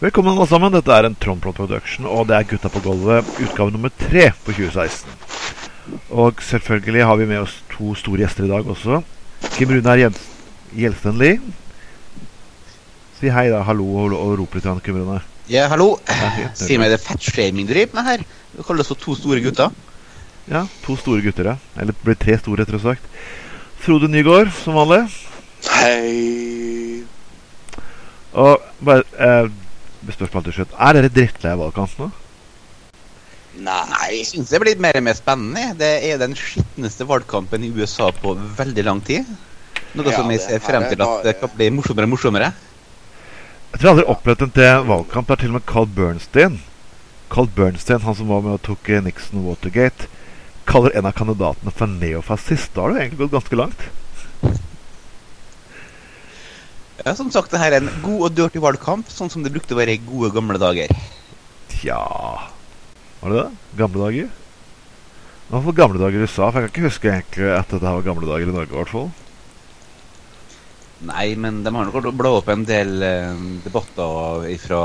Velkommen alle sammen. Dette er en Tromplot Production, og det er Gutta på gulvet, utgave nummer tre for 2016. Og selvfølgelig har vi med oss to store gjester i dag også. Kim Runar Jens Gjelsten Si hei, da. Hallo, og, og rop litt, Kim Runar. Ja, hallo. Si meg det fettshaming du driver med her? Du kaller oss for to store gutter. Ja, to store gutter, ja. Eller det blir tre store, rettere sagt. Frode Nygaard, som vanlig. Hei Og bare eh, spørsmål til slutt. Er dere drittlei av valgkamp nå? Nei, jeg syns det blir mer og mer spennende. Det er den skitneste valgkampen i USA på veldig lang tid. Noe Ja, som jeg ser frem er til at det kan bli morsommere og morsommere. Jeg tror aldri opplevd en til valgkamp der til og med Carl Bernstein Carl Bernstein, han som var med og tok eh, Nixon Watergate, kaller en av kandidatene for neofascist. Da har du egentlig gått ganske langt. Ja, Som sagt, det her er en god og dirty valgkamp, sånn som det brukte å være i gode, gamle dager. Tja Var det det? Gamle dager? Hva var fall gamle dager i USA. For jeg kan ikke huske egentlig at dette var gamle dager i Norge. i hvert fall Nei, men de har nok blå opp en del eh, debatter fra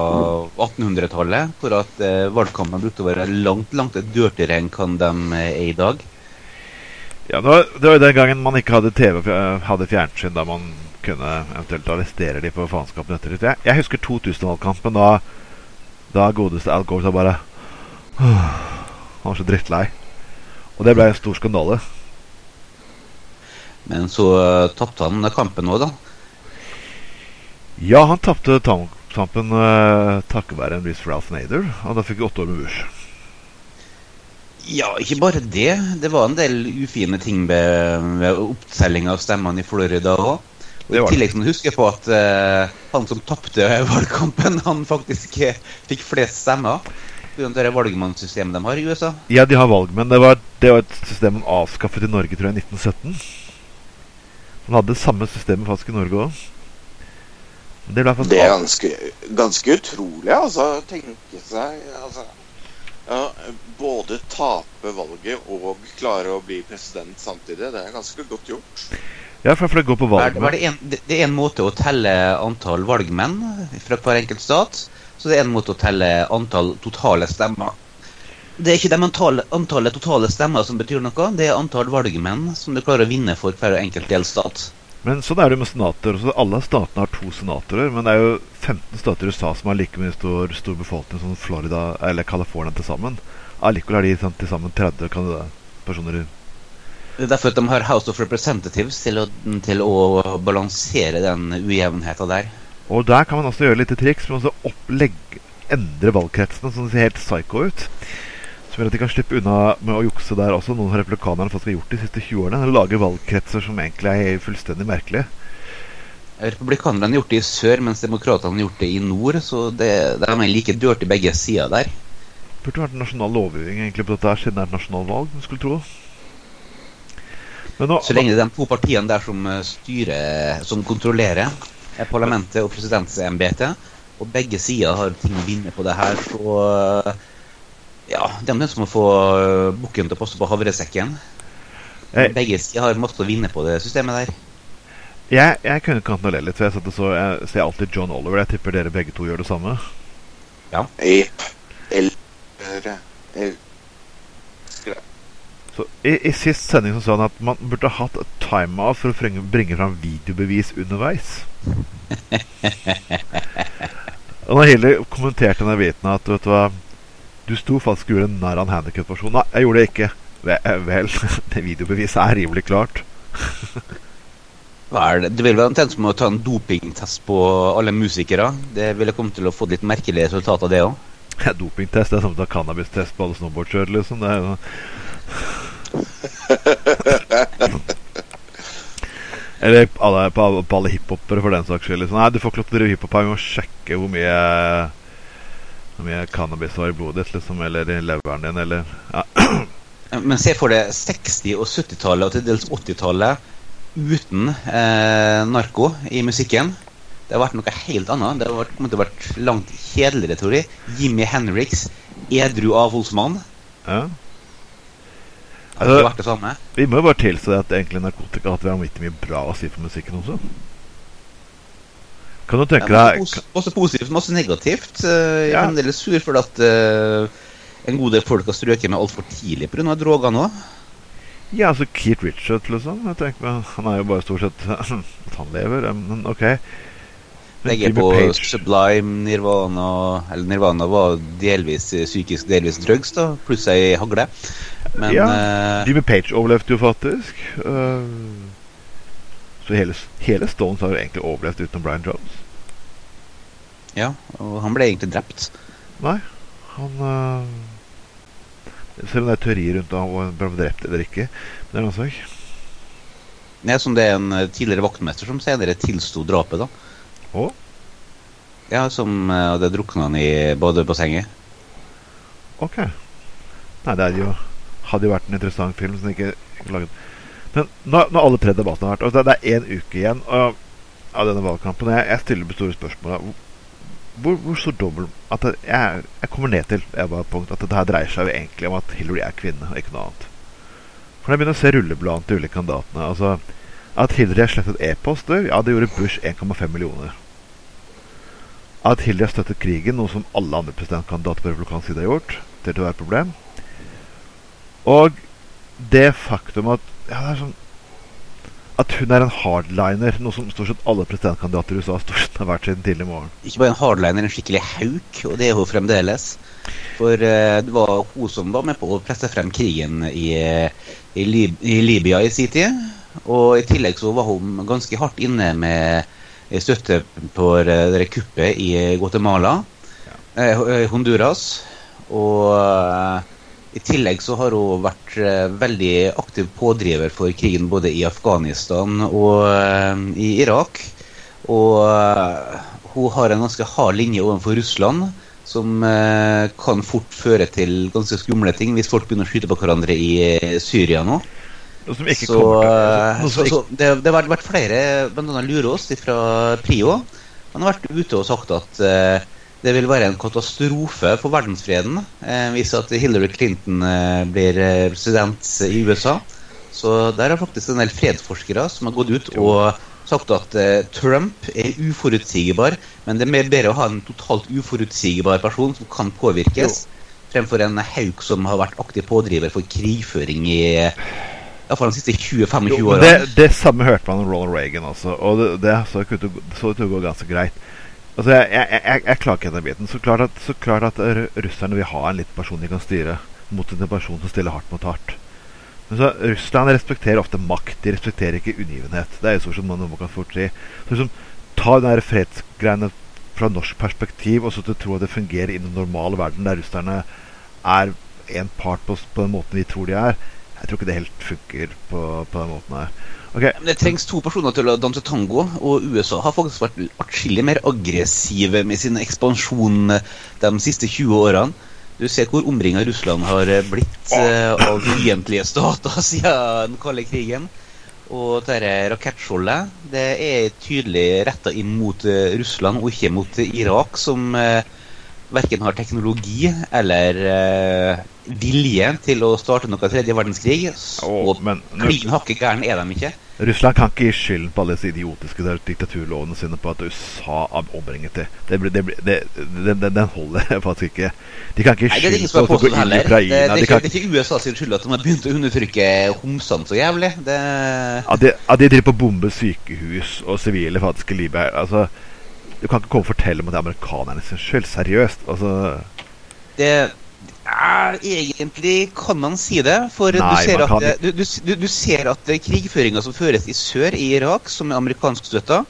1800-tallet, hvor at eh, valgkampen brukte å være langt, langt dirtigere enn kan de eh, er i dag. Ja, det var, det var jo den gangen man ikke hadde TV, hadde fjernsyn, da man kunne eventuelt arrestere de for faenskapen etter litt. Jeg, jeg husker 2000-valgkampen, da, da godeste Al Gore sa bare Han var så drittlei. Og det ble en stor skandale. Men så uh, tapte han kampen nå, da. Ja, han tapte kampen uh, takket være en viss Ralph Nader, og da fikk vi åtte år med Bush. Ja, ikke bare det. Det var en del ufine ting ved, ved opptelling av stemmene i Florida òg. Og I tillegg som du husker på at uh, han som tapte valgkampen, han faktisk uh, fikk flest stemmer. Pga. det valgmannssystemet de har i USA. Ja, de har valgmenn. Det var, det var et system man avskaffet i Norge tror jeg, i 1917. De hadde det samme systemet faktisk i Norge òg. Det Det er ganske, ganske utrolig, altså. Tenke seg altså, ja, Både tape valget og klare å bli president samtidig. Det er ganske godt gjort. Ja, for det går på det- valgmenn. det, en, det, det er en måte å telle antall valgmenn fra hver enkelt stat. Så det er en måte å telle antall totale stemmer. Det er ikke det mentale, antallet totale stemmer som betyr noe, det er antall valgmenn som du klarer å vinne for hver enkelt delstat. Men sånn er det med senater. Så alle statene har to senatorer. Men det er jo 15 stater i USA som har like mye stor, stor befolkning som Florida eller California til sammen. Allikevel har de sånn, til sammen 30 personer Det er derfor at de har House of Representatives til å, til å balansere den ujevnheten der. Og der kan man også gjøre litt triks. for å opplegge, endre valgkretsene sånn at de ser helt psycho ut. Som gjør at de kan slippe unna med å jukse der også. Noen av republikanerne faktisk har gjort de siste 20 årene. Lage valgkretser som egentlig er fullstendig merkelige. Republikanerne har gjort det i sør, mens demokratene har gjort det i nord. Så det, det er like dirty begge sider der. Burde vært en nasjonal lovgivning egentlig på dette siden det er et nasjonalvalg. skulle tro. Men nå, Så lenge det er de to partiene der som eh, styrer, som kontrollerer er parlamentet og presidentsembetet, og begge sider har ting å vinne på det her, så eh, Ja, det er de som må få eh, bukken til å passe på havresekken. Jeg- Begge sider har masse å vinne på det systemet der. jeg, jeg kunne le litt, for jeg, så, jeg ser alltid John Oliver. Jeg tipper dere begge to gjør det samme. Ja. Jeg, jeg, eh, Så i, I sist sending så sa han at man burde hatt et timeout for å bringe, bringe fram videobevis underveis. Og når Hilde kommenterte denne biten at vet du hva Du sto faktisk og gjorde narr av en handikap-person. Nei, jeg gjorde det ikke. Vel, eh, vel det videobeviset er rimelig klart. Hva er det? Det vil være omtrent som å ta en dopingtest på alle musikere. Det ville kommet til å få litt merkelige resultater, det òg. Ja, dopingtest det er som å ta cannabistest på alle snowboardkjørere, liksom. Det er jo Eller alle, på, på alle hiphopere, for den saks skyld. Liksom. Nei, du får ikke lov til å drive hiphop her. Vi må sjekke hvor mye Hvor mye cannabis du har i blodet ditt, liksom, eller i leveren din, eller ja. Men se for deg 60- og 70-tallet og til dels 80-tallet uten eh, narko i musikken. Det har vært noe helt annet. Det har kommet til å vært langt kjedeligere, tror jeg. Jimmy Henriks, edru avholdsmann. ja. Det har Altså- ikke vært det samme. Vi må jo bare tilstå at egentlig narkotika har hatt vanvittig mye bra å si for musikken også. Kan du tenke deg Også masse positivt, masse negativt. Eh, Jeg er fremdeles sur for at eh, en god del folk har strøket med altfor tidlig pga. droger nå. Ja, altså Keith Richards, liksom. Jeg tenker Han er jo bare stort sett at han lever, men OK. Men er på Sublime, Nirvana Eller Nirvana var delvis eh, psykisk, delvis drugs, da, pluss ei hagle. Men Ja, uh, Jimmy Page overlevde jo faktisk. Uh, så hele, hele Stones har jo egentlig overlevd utenom Brian Jones. ja, og han ble egentlig drept. Nei, han uh, Selv om det er teorier rundt om han ble drept eller ikke. Det er en annen sak. Det er som det er en eh, tidligere vaktmester som senere tilsto drapet, da. Å? Ja, som eh, hadde drukna i badebassenget. Ok. Nei, det jo hadde jo vært en interessant film som ikke, ikke laget. Men nå når alle tre debattene har vært altså Det det er én uke igjen av, av denne valgkampen. Jeg, jeg stiller det store spørsmålet hvor, hvor stor dobbel at jeg, jeg kommer ned til jeg bare, punkt, at dette her dreier seg jo egentlig om at Hillary er kvinne, og ikke noe annet. For når jeg begynner å se rullebladene til ulike kandidatene altså, At Hillary har slettet e-poster, ja, det gjorde Bush 1,5 millioner. At har støttet krigen, noe som alle andre presidentkandidater på republikansk side har gjort, til å være problem. Og det faktum at ja, det er sånn At hun er en hardliner, noe som stort sett alle presidentkandidater i USA stort sett har vært siden tidlig morgen. Ikke bare en hardliner, en skikkelig hauk, og det er hun fremdeles. For uh, det var hun som var med på å presse frem krigen i, i, Lib i Libya i sin tid. Og i tillegg så var hun ganske hardt inne med støtte på det kuppet i Guatemala, ja. Honduras. Og eh, i tillegg så har hun vært eh, veldig aktiv pådriver for krigen både i Afghanistan og eh, i Irak. Og eh, hun har en ganske hard linje overfor Russland, som eh, kan fort føre til ganske skumle ting hvis folk begynner å skyte på hverandre i eh, Syria nå. Som ikke Så, kommer til eh, så, så det, det har vært- flere, bl.a. Lurås fra Prio, han har vært ute og sagt at eh, det vil være en katastrofe for verdensfreden eh, hvis at Hillary Clinton eh, blir eh, president i USA. Så der har faktisk en del fredsforskere som har gått ut og sagt at eh, Trump er uforutsigbar, men det er mer bedre å ha en totalt uforutsigbar person som kan påvirkes, fremfor en hauk som har vært aktiv pådriver for krigføring i Iallfall de siste 20-25 jo, årene. det, det samme hørte man om Ronald Reagan også, og det, det så ut til å gå- ganske greit. Altså, jeg, jeg, jeg, jeg klarer ikke den biten. Så klart, at, så klart at russerne vil ha en liten person de kan styre, mot en person som stiller hardt mot hardt. Men så Russland respekterer ofte makt, de respekterer ikke ungivenhet. Det er jo stort sett noe man kan fort si. Så liksom, Ta den fredsgreiene fra norsk perspektiv, og så til å tro at det fungerer i den normale verden, der russerne er en part på, på den måten vi tror de er. Jeg tror ikke det helt funker på, på den måten her. Okay. Men Det trengs to personer til å danse tango, og USA har faktisk vært atskillig mer aggressive med sin ekspansjon de siste 20 årene. Du ser hvor omringa Russland har blitt eh, av fiendtlige stater siden den kalde krigen. Og dette rakettskjoldet det er tydelig retta inn mot eh, Russland og ikke mot Irak, som uh, verken har teknologi eller uh, vilje til å starte noe tredje verdenskrig. Å, Og men klin hakke gæren er de ikke. Russland kan ikke gi skylden på alle disse idiotiske der diktaturlovene sine på at USA ombringet til. Det, blir- det, blir- det, den, holder faktisk ikke. De kan ikke det som på de påstått går inn i heller. Det, det, Ukraina. er De ikke, kan, det er ikke USA sin skyld at de har begynt å undertrykke homsene så jævlig. Det, at, de, at de driver på å bombe sykehus og sivile faktiske liv her. Altså, du kan ikke komme og fortelle om at det er amerikanerne sin skyld. Seriøst. Altså, det er egentlig kan man si det. For Nei, du ser at, kan du, du, du ser at krigføringa som føres i sør, i Irak, som er amerikansk støtta,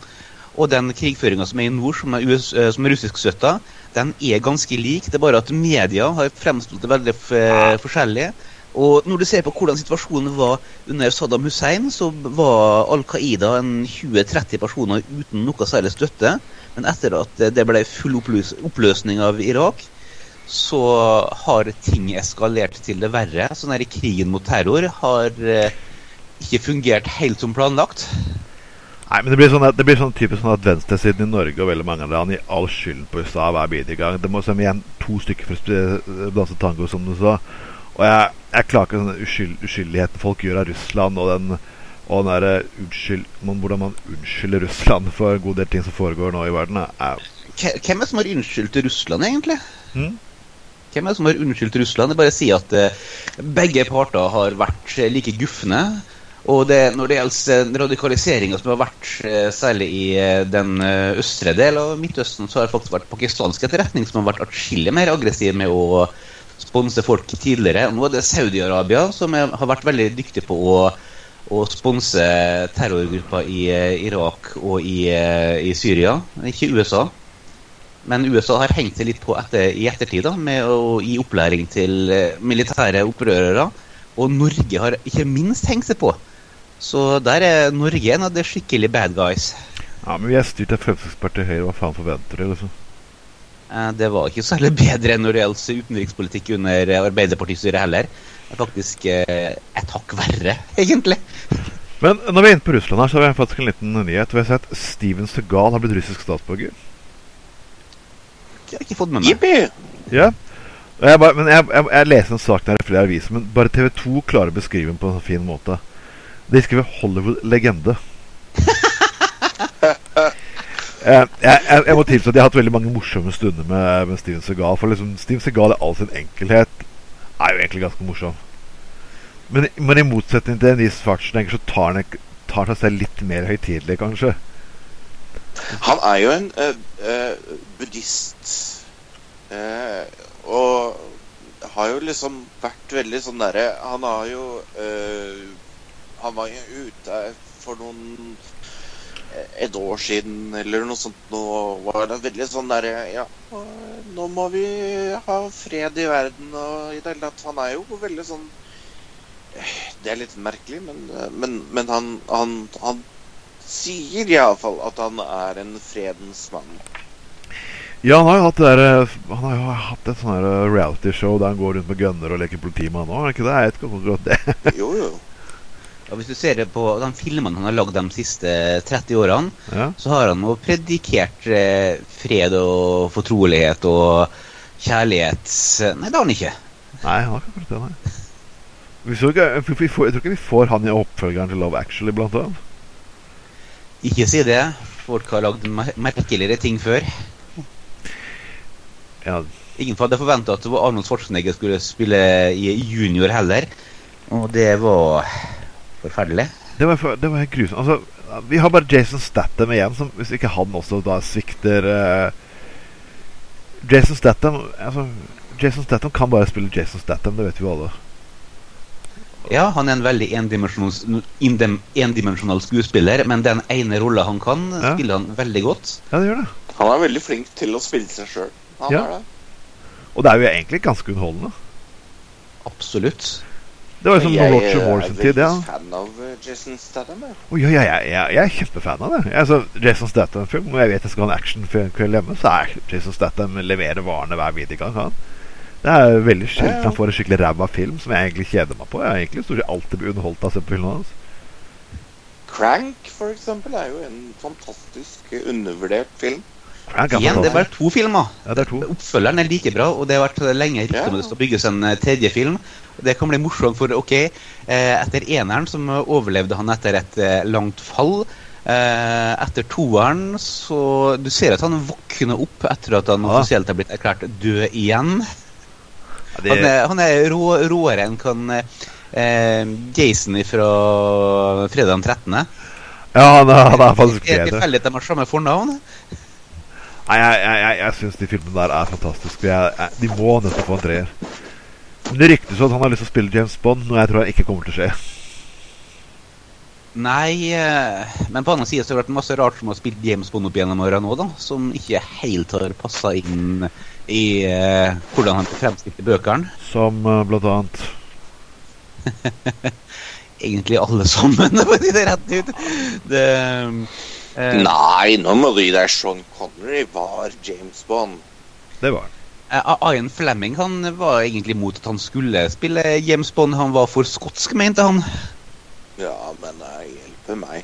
og den krigføringa som er i nord, som er, US, eh, som er russisk støtta, den er ganske lik. Det er bare at media har fremstilt det veldig f forskjellig. Og når du ser på hvordan situasjonen var under Saddam Hussein, så var Al Qaida en 20-30 personer uten noe særlig støtte. Men etter at det ble full oppløs oppløsning av Irak, så har ting eskalert til det verre. Sånn her krigen mot terror har eh, ikke fungert helt som planlagt. Nei, men det blir sånn, at, det blir sånn typisk sånn at venstresiden i Norge og veldig mange land gir all skylden på USA hver bidige gang. Det må som igjen to stykker for å sp- danse tango, som du sa. Og jeg, jeg klarer ikke den uskyld, uskyldigheten folk gjør av Russland, og den Og den der, eh, unnskyld, man, hvordan man unnskylder Russland for en god del ting som foregår nå i verden, er Hvem er det som har unnskyldt Russland, egentlig? Hmm? Hvem er det som har unnskyldt Russland? Er bare si at eh, begge parter har vært eh, like gufne. Og det, når det gjelder radikaliseringa som har vært eh, særlig i eh, den eh, østre del av Midtøsten, så har det faktisk vært pakistansk etterretning som har vært atskillig mer aggressiv med å sponse folk tidligere. Og nå er det Saudi-Arabia som er, har vært veldig dyktig på å, å sponse terrorgrupper i eh, Irak og i, eh, i Syria, ikke USA. Men USA har hengt seg litt på etter, i ettertid da, med å gi opplæring til eh, militære opprørere. Og Norge har ikke minst hengt seg på. Så der er Norge en av de skikkelig bad guys. Ja, men vi er styrt av Fremskrittspartiet Høyre. Hva faen forventer du, liksom? Det var ikke særlig bedre når det gjaldt utenrikspolitikk under Arbeiderpartistyret heller. Er faktisk eh, et hakk verre, egentlig. Men når vi er inne på Russland her, så har vi faktisk en liten nyhet. Vi har sett Steven Segal har blitt russisk statsborger. Jeg har ikke fått med meg. Jippi! Ja. Jeg bare, men jeg, jeg, jeg leser en sak der i flere aviser, men bare TV2 klarer å beskrive den på en fin måte. De skriver 'Hollywood-legende'. jeg, jeg, jeg må tilstå at jeg har hatt veldig mange morsomme stunder med, med Steven Segal. For liksom, Steven Segal i all sin enkelhet er jo egentlig ganske morsom. Men, men i motsetning til Nis Schwarzenegger så tar han, ikke- tar seg litt mer høytidelig, kanskje. Han er jo en uh, buddhist. Uh, og har jo liksom vært veldig sånn derre Han har jo Han var jo ute for noen Et år siden eller noe sånt. Nå var det veldig sånn derre Ja, nå må vi ha fred i verden og i det hele tatt. Han er jo veldig sånn Det er litt merkelig, men, men, men han, han, han sier iallfall at han er en fredens mann. Ja, han har jo hatt det der, eh, Han har jo hatt et sånn eh, reality-show der han går rundt med gunner og leker politimann òg. Er det ikke det? Jeg vet ikke om akkurat det. Jo, jo. Ja, hvis du ser det på de filmene han har lagd de siste 30 årene, Ja. så har han jo predikert eh, fred og fortrolighet og kjærlighet Nei, det har han ikke. Nei, han har ikke akkurat det, nei. Vi så ikke, vi- får, jeg tror ikke vi får han i oppfølgeren til Love Actually, blant annet. Ikke si det. Folk har lagd merkeligere ting før. Ja, Ingen hadde forventa at det var Arnold Schwarzenegger skulle spille i junior heller. Og det var forferdelig. det var, for- det var helt grusomt. Altså, vi har bare Jason Statham igjen, som hvis ikke han også da svikter uh, Jason Statham altså, Jason Statham kan bare spille Jason Statham, det vet vi alle. Ja, han er en veldig endimensjonal skuespiller, men den ene rolla han kan, Ja. spiller han veldig godt. Ja, det gjør det. Han er veldig flink til å spille seg sjøl. Ja. Og det er jo egentlig ganske underholdende. Absolutt. Det var jo som Jeg Roger er Moore sin veldig er veldig fan av eh, Jason Statham. Oh, ja, ja, ja, ja, jeg er kjempefan av det. Altså, Jason Statham-film, og jeg vet jeg skal ha en actionkveld hjemme, så er Jason Statham leverer varene hver video gang. Han. Det er veldig sjelden Ja, ja. han får en skikkelig ræva film som jeg egentlig kjeder meg på. Jeg har egentlig stort sett alltid blitt underholdt av å se på filmene hans. Crank, for eksempel, er jo en fantastisk undervurdert film. Igjen, det er bare to filmer. Ja, det er to. Oppfølgeren er like bra, og det har vært lenge riktig om det skal bygges en eh, tredje film. Det kan bli morsomt, for ok, eh, etter eneren som overlevde han etter et eh, langt fall. Eh, etter toeren så Du ser at han våkner opp etter at han offisielt har blitt erklært død igjen. Det, Han er, han er rå, råere enn kan eh, Jason fra fredag den 13. ja, han er, han er faktisk Det bedre. tilfeldig at de har samme fornavn. Nei, jeg, jeg, jeg, jeg syns de filmene der er fantastiske. Jeg, jeg, de må nesten få en treer. Men det ryktes at han har lyst til å spille James Bond, noe jeg tror ikke kommer til å skje. Nei, eh, men på annen side så har det vært masse rart som har spilt James Bond opp gjennom åra nå, da. Som ikke helt har passa inn i eh, hvordan han fremstilte fremstilt bøkene. Som eh, blant annet Egentlig alle sammen, for å si det rett ut. Det, eh, Nei, nå må du gi deg Sean Connery var James Bond. Det var han. eh, Ian Fleming han var egentlig mot at han skulle spille James Bond. Han var for skotsk, mente han. Ja, men det hjelper meg.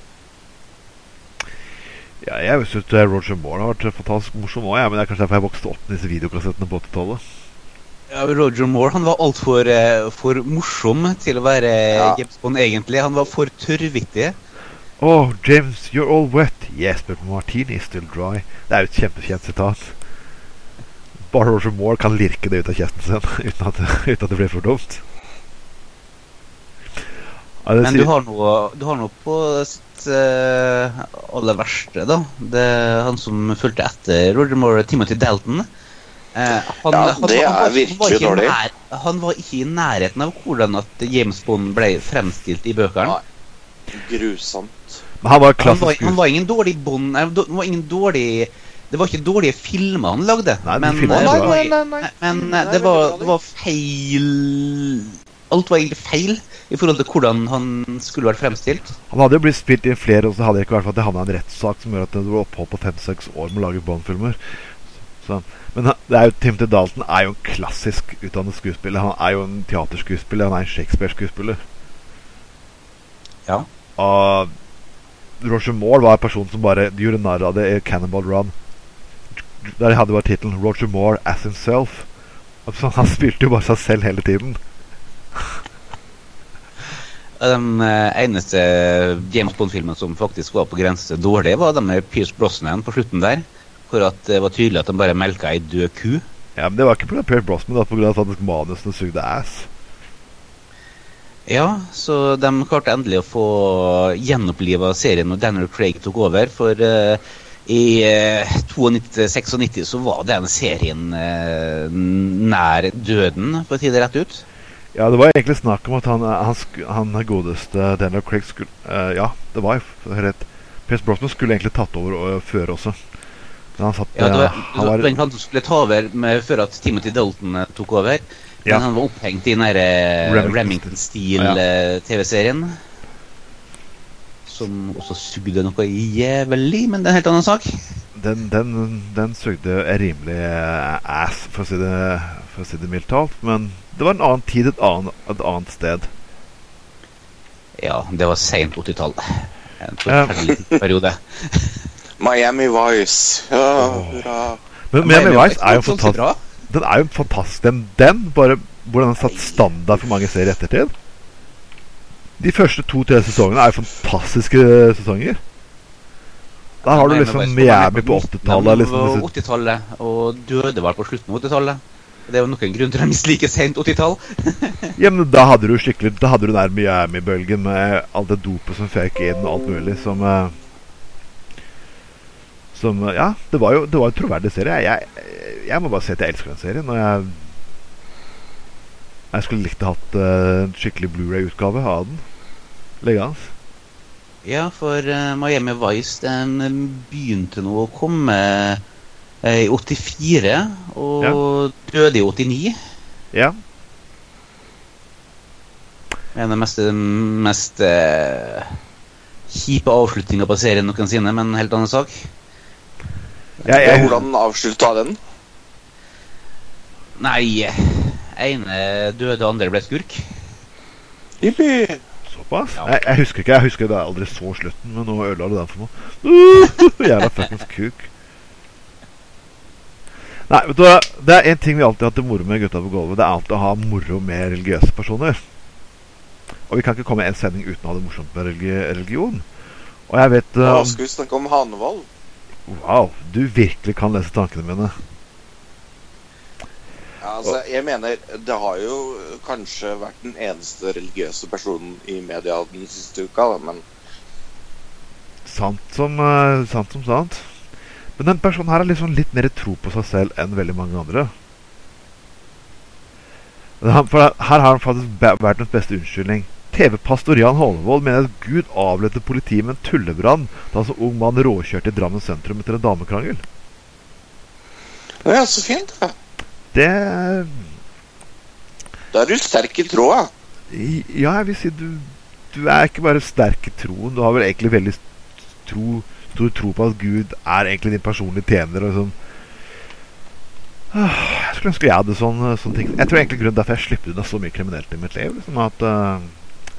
Ja, jeg syns Roger Moore har vært fantastisk morsom òg, men det er kanskje derfor jeg vokste opp med disse videokassettene på 80-tallet. Ja, Roger Moore han var altfor uh, for morsom til å være Ja. James Bond, egentlig. Han var for tørrvittig. Oh, James, you're all wet. Yes, but martini is still dry. Det er jo et kjempekjent sitat. Bare Roger Moore kan lirke det ut av kjeften sin uten at, uten at det blir for dumt. Ja, Men sier- du har noe, du har noe på sitt uh, aller verste, da. Det er han som fulgte etter Roger Moore, Timothy Dalton. Uh, han, Ja, det er virkelig var dårlig. Nær, han var ikke i nærheten av hvordan at James Bond ble fremstilt i bøkene. Nei. Grusomt. Men han var Han var, han var ingen dårlig Bond nei, han var ingen dårlig Det var ikke dårlige filmer han lagde. Nei, men, var, Nei, nei, nei. men Nei, eh, det var, det var feil Alt var egentlig feil i forhold til hvordan han skulle vært fremstilt. Han hadde jo blitt spilt inn flere, og så hadde jeg ikke vært for at det havna en rettssak som gjør at det var opphold på fem-seks år med å lage Bond-filmer. Men det er jo, Timothy Dalton er jo en klassisk utdannet skuespiller. Han er jo en teaterskuespiller, han er en Shakespeare-skuespiller. Ja. Og Roger Moore var en person som bare gjorde narr av det i Cannonball Run. Der hadde bare tittelen 'Roger Moore as himself'. Han spilte jo bare seg selv hele tiden. Den eh, eneste James Bond-filmen som faktisk var på grense dårlig, var den med Pierce Brosnan på slutten der. Hvor det var tydelig at de bare melka ei død ku. Ja, Men det var ikke pga. Pierce Brosnan, det var pga. at manusene sugde ass. Ja, så de klarte endelig å få gjenoppliva serien når Daniel Craig tok over. For uh, i uh, 92-96 så var den serien uh, nær døden, for å si det rett ut. Ja, det var egentlig snakk om at han, han, sk- han godeste Daniel Craig skulle uh, Ja, det var rett. Pierce Brosnan skulle egentlig tatt over øh, før også. Men han satt Ja, det var, eh, han var den han skulle ta over med, før at Timothy Dalton eh, tok over. Ja. Men han var opphengt i den der, eh, Remington Remington-stil-TV-serien. Som også sugde noe jævlig, men det er en helt annen sak. den, den, den sugde rimelig eh, ass, for å si det, for å si det mildt talt. Men det var en annen tid, et annet, et annet sted. Ja, det var seint 80-tall. En forferdelig forferdelig periode. Miami Vice. Ja, hurra. Men Miami Vice er jo fantastisk. Den er jo fantastisk. Den, den bare hvordan den har satt standard for mange serier i ettertid. De første to-tre sesongene er jo fantastiske sesonger. Der har du liksom Miami på 80-tallet. Liksom, 80-tallet, og døde vel på slutten av 80-tallet. Det er jo nok en grunn til at de misliker sent 80-tall. ja, men da hadde du skikkelig Da hadde du den der Miami-bølgen med alt det dopet som føk inn, og alt mulig som eh, Som eh, Ja, det var jo det var en troverdig serie. Jeg, jeg, jeg må bare si at jeg elsker den serien. Og jeg Jeg skulle likt å hatt eh, en skikkelig Blu-ray-utgave av den. Liggende. Ja, for uh, Miami Vice den begynte nå å komme i 84, og døde i 89. Ja. En av de mest, mest eh, kjipe avslutninga på serien noensinne, men en helt annen sak. Ja, jeg, hvordan avslutta den? Nei, ene døde, andre ble skurk. Jippi. såpass? Ja. Jeg, jeg husker ikke. Jeg husker det aldri så slutten, men nå ødela du den for meg. Uh, jævla fuckings kuk. Nei, vet du? Det er en ting vi alltid har hatt det moro med gutta på gulvet. Det er alltid å ha moro med religiøse personer. Og vi kan ikke komme en sending uten å ha det morsomt med religi religion. Og jeg vet Hva uh, skal vi snakke om Hanevold. Wow, du virkelig kan lese tankene mine. Ja, altså, jeg mener, det har jo kanskje vært den eneste religiøse personen i media den siste uka, da, men Sant som, uh, sant som sant. Men den personen her har liksom litt mer tro på seg selv enn veldig mange andre. For her har han faktisk verdens beste unnskyldning. TV-pastor Jan Holmvold mener at Gud avledte politiet med en tullebrann da så ung mann råkjørte i Drammen sentrum etter en damekrangel. Ja, så fint. da. Det Da er du sterk i tråda. Ja, jeg vil si du, du er ikke bare sterk i troen. Du har vel egentlig veldig tro, stor tro på at Gud er egentlig din personlige tjener. Og sånn. Jeg skulle ønske jeg hadde sånn, sånne ting. Jeg tror egentlig grunnen derfor jeg slipper unna så mye kriminelt i mitt liv, liksom at uh,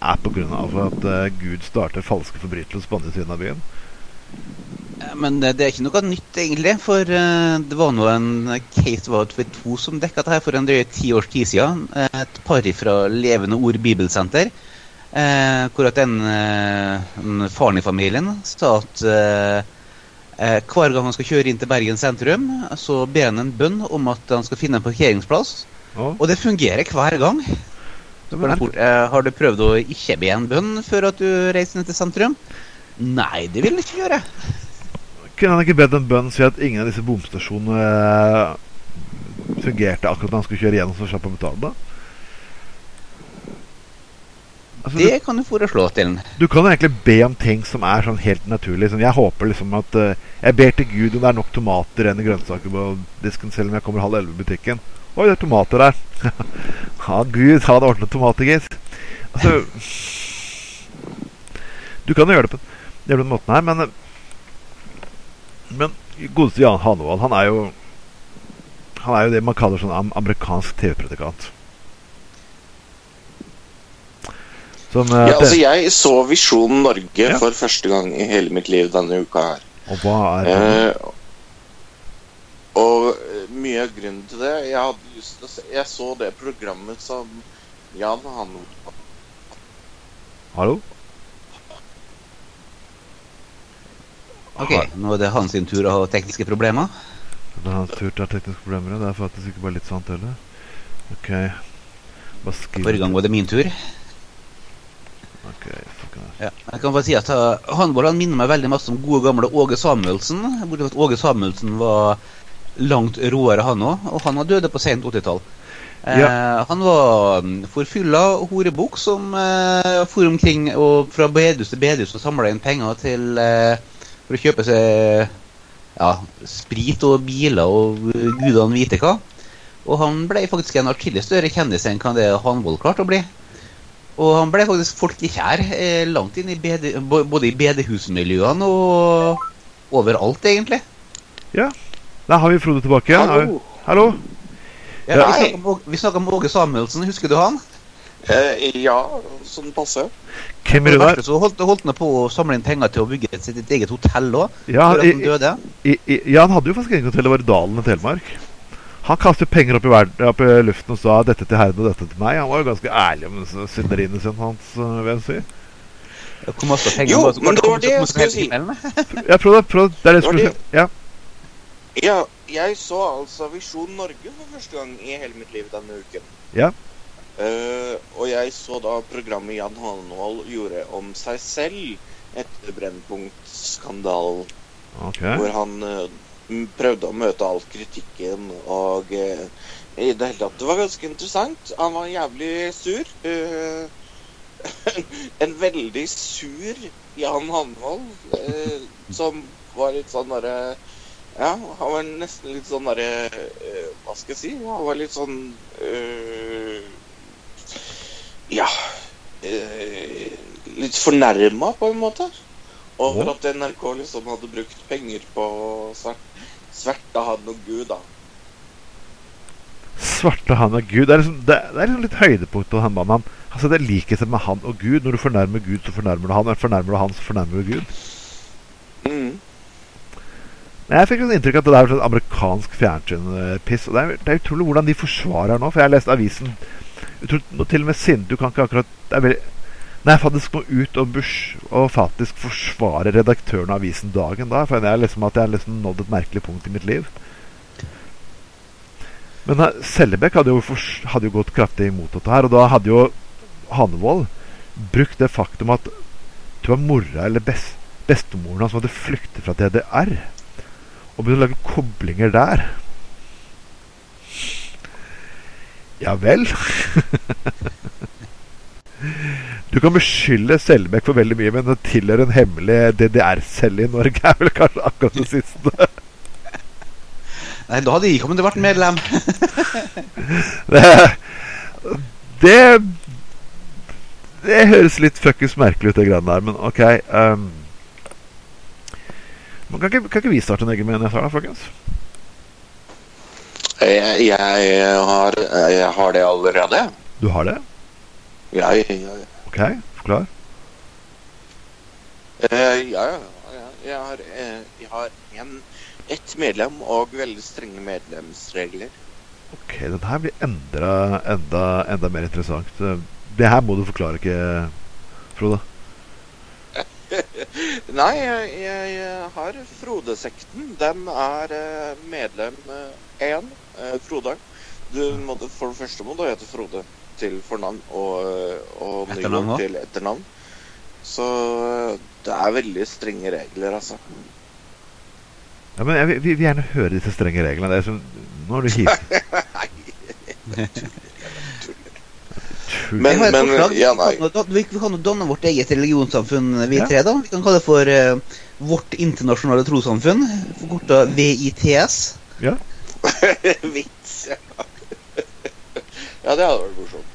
er på grunn av at uh, Gud starter falske forbrytelser på andre siden av byen. Men det det er ikke noe nytt, egentlig. For uh, det var nå en case det var TV2 som dekka det her for en drøye ti års tid siden. Et par fra Levende Ord Bibelsenter. Eh, hvor at den, eh, en faren i familien sa at eh, eh, hver gang han skal kjøre inn til Bergen sentrum, så ber han en bønn om at han skal finne en parkeringsplass. Oh. Og det fungerer hver gang. fort, eh, har du prøvd å ikke be en bønn før at du reiser ned til sentrum? Nei, det vil han ikke gjøre. Kunne han ikke bedt en bønn si at ingen av disse bomstasjonene eh, fungerte akkurat da han skulle kjøre gjennom, så slapp han betale det? Altså, Det kan du foreslå til han. du, du kan egentlig be om ting som er sånn helt naturlig. Sånn, jeg håper liksom at uh, Jeg ber til Gud om det er nok tomater enn grønnsaker på disken, selv om jeg kommer halv elleve i butikken. Oi, det er tomater der. ja, Gud, ha det ordnet tomater, gitt. Altså Du kan jo gjøre det på, gjøre det på den måten her, men Men godeste Jan Hanevold, han er jo Han er jo det man kaller sånn amerikansk TV-predikant. Som eh, Ja, altså, jeg så Visjon Norge Ja. for første gang i hele mitt liv denne uka her. Og hva er Eh, og eh, mye av grunnen til det Jeg hadde lyst til å se Jeg så det programmet som Jan han Hallo? Ok, nå er det hans sin tur å ha tekniske problemer. Det er hans tur til å ha tekniske problemer. Det er faktisk ikke bare litt sant heller. Ok. Bare skriv Forrige gang var det min tur. Ok, fuck it. Ja. Jeg kan bare si at uh, Håndball han minner meg veldig masse om gode gamle Åge Samuelsen. Bortsett fra at Åge Samuelsen var langt råere, han òg. Og han var døde på sent 80-tall. Eh, han var mm, forfylla horebukk som eh, for omkring og fra bedehus til bedehus og samla inn penger til eh, for å kjøpe seg ja, sprit og biler og uh, gudene vite hva. Og han ble faktisk en atskillig større kjendis enn hva det håndball klarte å bli. Og han ble faktisk folkekjær eh, langt inn i BD, både i bedehusmiljøene og overalt, egentlig. Ja. Der har vi Frode tilbake igjen. Hallo! Hallo? Ja, Ja. vi snakka om Åge Samuelsen, husker du han? Eh, ja, sånn passe. Hvem er det der? så holdt, holdt han på å samle inn penger til å bygge sitt eget hotell òg? Ja, før han døde. i, i, ja, han hadde jo faktisk eget hotell. Det var i Dalen i Telemark. Han kastet penger opp i, verden, opp i luften og sa 'dette til herren og dette til meg'. Han var jo ganske ærlig om synderiene sine, hans, øh, vil jeg si. Hvor masse penger Jo, det men det var det jeg kom- kom- skulle si. himmelen? Ja, prøv det. Det. Det er det Det jeg skulle si. Ja. Ja, jeg så altså Visjon Norge for første gang i hele mitt liv denne uken. Ja. Uh, og jeg så da programmet Jan Hanvold gjorde om seg selv etter Brennpunkt-skandalen. Ok. Hvor han eh, m- prøvde å møte all kritikken og eh, i det hele tatt Det var ganske interessant. Han var jævlig sur. Uh, en veldig sur Jan Hanvold uh, som var litt sånn derre Ja, han var nesten litt sånn derre uh, Hva skal jeg si? Han var litt sånn Ja Litt fornærma, på en måte. Over at NRK liksom hadde brukt penger på å svert- sverte han og Gud, da. Svarte han og Gud. Det er liksom, det, det er liksom litt høydepunkt på han mannen. Altså, det liker seg med han og Gud. Når du fornærmer Gud, så fornærmer du han. Når du fornærmer du han, så fornærmer du Gud. Mm. Men jeg fikk inntrykk av at det er sånn amerikansk fjernsynpiss. Og det er, det er utrolig hvordan de forsvarer nå. For jeg har lest avisen jeg nå Til og med Sinde Du kan ikke akkurat det er veldig, Jeg faktisk må ut og, bush, og faktisk forsvare redaktøren av avisen dagen da, føler jeg liksom at jeg har liksom nådd et merkelig punkt i mitt liv. Men eh, Sellebekk hadde hadde jo gått kraftig imot dette her. Og da hadde jo Hanevold brukt det faktum at det var mora eller best, bestemoren hans som hadde flyktet fra DDR. Og begynte å lage koblinger der. Ja vel. Du kan beskylde Selbekk for veldig mye, men det tilhører en hemmelig DDR-celle i Norge er vel kanskje akkurat det siste. Nei, da hadde jeg kommet til å vært medlem. Det, det Det høres litt fuckings merkelig ut, det greiene der, men OK. Um, kan, ikke, kan ikke vi starte en egen menighet her, da, folkens? Jeg, jeg, har, jeg har det allerede. Du har det? Jeg, jeg, OK, forklar. eh, ja, ja. Jeg har, eh, jeg har en, ett medlem og veldig strenge medlemsregler. Ok, den her blir endra, enda, enda mer interessant. Eh, Det her må du forklare ikke, Frode. Nei, jeg, jeg, jeg har Frode-sekten. Den er eh, medlem én. Eh, Frode. Du må, for det første må du hete Frode til fornavn og, og Nygaard til etternavn. Så eh, det er veldig strenge regler, altså. Ja, men jeg vil, vi vil gjerne høre disse strenge reglene. Det er som, nå er du. Men- Jeg har et men, forslag. ja, nei. Vi kan jo danne vårt eget religionssamfunn, vi Ja. tre. da. Vi kan kalle det for uh, Vårt internasjonale trossamfunn. Forkorta VITS. Ja. Vits, ja. ja, det hadde vært morsomt.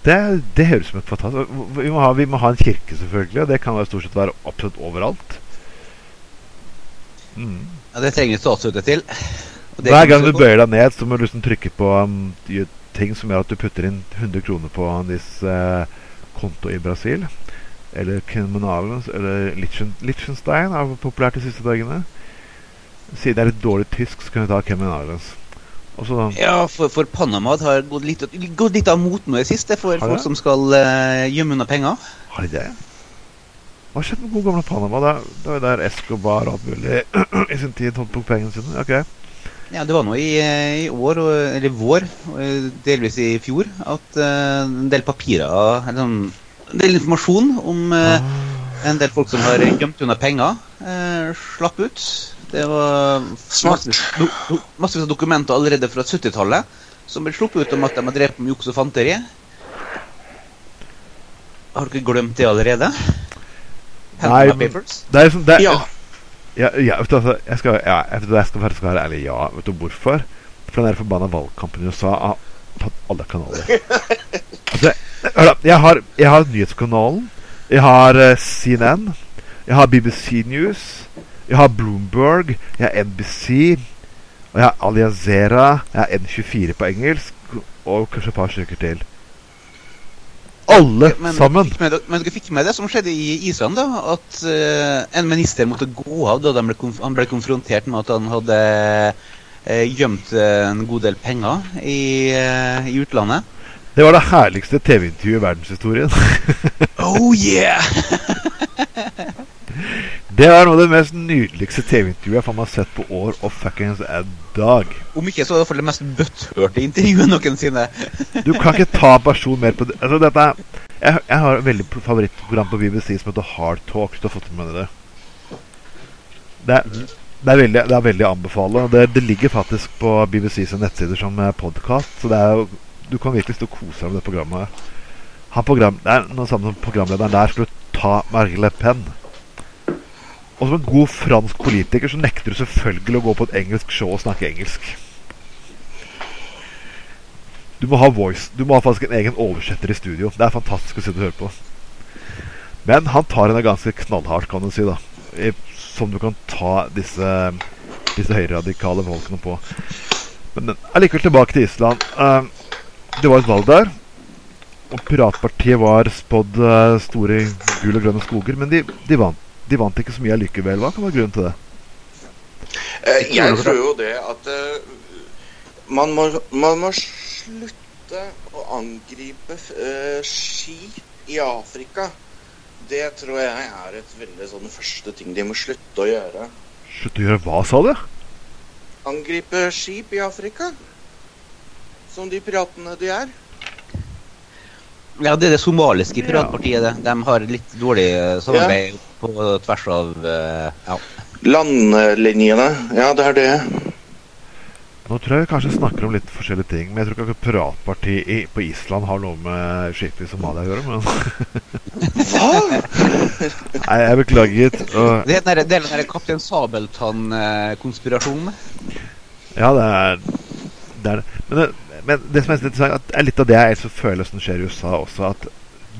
Det, det høres som et fantastisk vi må, ha, vi må ha en kirke, selvfølgelig. Og det kan stort sett være absolutt overalt. Mm. Ja, det trenger statsstøtte til. Hver gang du bøyer deg ned, så må du liksom trykke på um, ting som gjør at du putter inn 100 kroner på hans uh, konto i Brasil. Eller Kriminalen, eller Lichtenstein Liechtenstein er populært de siste dagene. Siden det er litt dårlig tysk, så kan vi ta Kriminalens. Og så Ja, for, for Panama har gått litt, gått litt av moten i det siste for det? folk som skal uh, gjemme unna penger. har de det. Hva skjedde med god gamle Panama? Da, det var jo der Escobar og alt mulig i sin tid på pengene sine. Ok. Ja, Det var nå i, eh, i år, eller vår, eh, delvis i fjor, at uh, en del papirer eller sånn, En del informasjon om Ah. en del folk som har gjemt unna penger, slapp ut. Det var Smart. massevis av dokumenter allerede fra 70-tallet som ble sluppet ut om at de har drevet med juks og fanteri. Har dere glemt det allerede? Nei, Papers? Det er det, Ja. Ja, ja, vet du, altså, jeg skal, ja, jeg, vet jeg skal være ærlig. Ja, vet du hvorfor? For den der forbanna valgkampen i USA har tatt alle kanaler. altså, hør da, jeg har, jeg har Nyhetskanalen, jeg har uh, CNN, jeg har BBC News, jeg har Bloomberg, jeg har NBC, og jeg har Al Jazeera, jeg har N24 på engelsk, og kanskje et par stykker til. Alle Men, sammen! Men dere fikk med det som skjedde i Island, da? At uh, en minister måtte gå av da ble han ble konfrontert med at han hadde uh, gjemt eh, en god del penger i, uh, i utlandet. Det var det herligste TV-intervjuet i verdenshistorien. Oh yeah! Det var noe av det mest nydeligste TV-intervjuet jeg faen meg har sett på år og fuckings a dag. Om ikke så var det for det mest bøtthørte intervjuet noensinne. Du kan ikke ta en person mer på det. Altså, dette er, jeg, jeg har et veldig favorittprogram på BBC som heter Hard Talk. Du har fått med deg det? Det er, det er veldig, det er veldig å anbefale. Det, det ligger faktisk på BBCs nettsider som podkast. Så det er du kan virkelig stå og kose deg med det programmet. Han program, det er noe samme som programlederen der skulle ta Marine Le Pen. Og som en god fransk politiker så nekter du selvfølgelig å gå på et engelsk show og snakke engelsk. Du må ha voice. Du må ha faktisk en egen oversetter i studio. Det er fantastisk å sitte og høre på. Men han tar henne ganske knallhardt, kan du si, da. Som du kan ta disse, disse høyreradikale folkene på. Men allikevel tilbake til Island. Eh, det var et valg der. Og Piratpartiet var spådd eh, store gul og grønne skoger, men de, de, vant, de vant ikke så mye allikevel. Hva kan være grunnen til det? Eh, Jeg tror jo det at eh, man, må, man må slutte å angripe eh, skip i Afrika. Det tror jeg er et veldig sånn første ting de må slutte å gjøre. Slutt å gjøre hva, sa du? Angripe skip i Afrika. Som de piratene de er. Ja, det er det somaliske piratpartiet. det. De har litt dårlig samarbeid samarbeid på tvers av eh, ja. Landlinjene. Ja, det er det. Nå tror jeg vi kanskje snakker om litt forskjellige ting, men jeg tror ikke Piratpartiet på Island har noe med skikkelig Somalia å gjøre. Men Hva? Nei, jeg beklager. Og, Det er den del er den der Kaptein Sabeltann-konspirasjonen. ja, det er det. Er det. Men, det, men det som er interessant, er litt av det jeg føler som skjer i USA også, at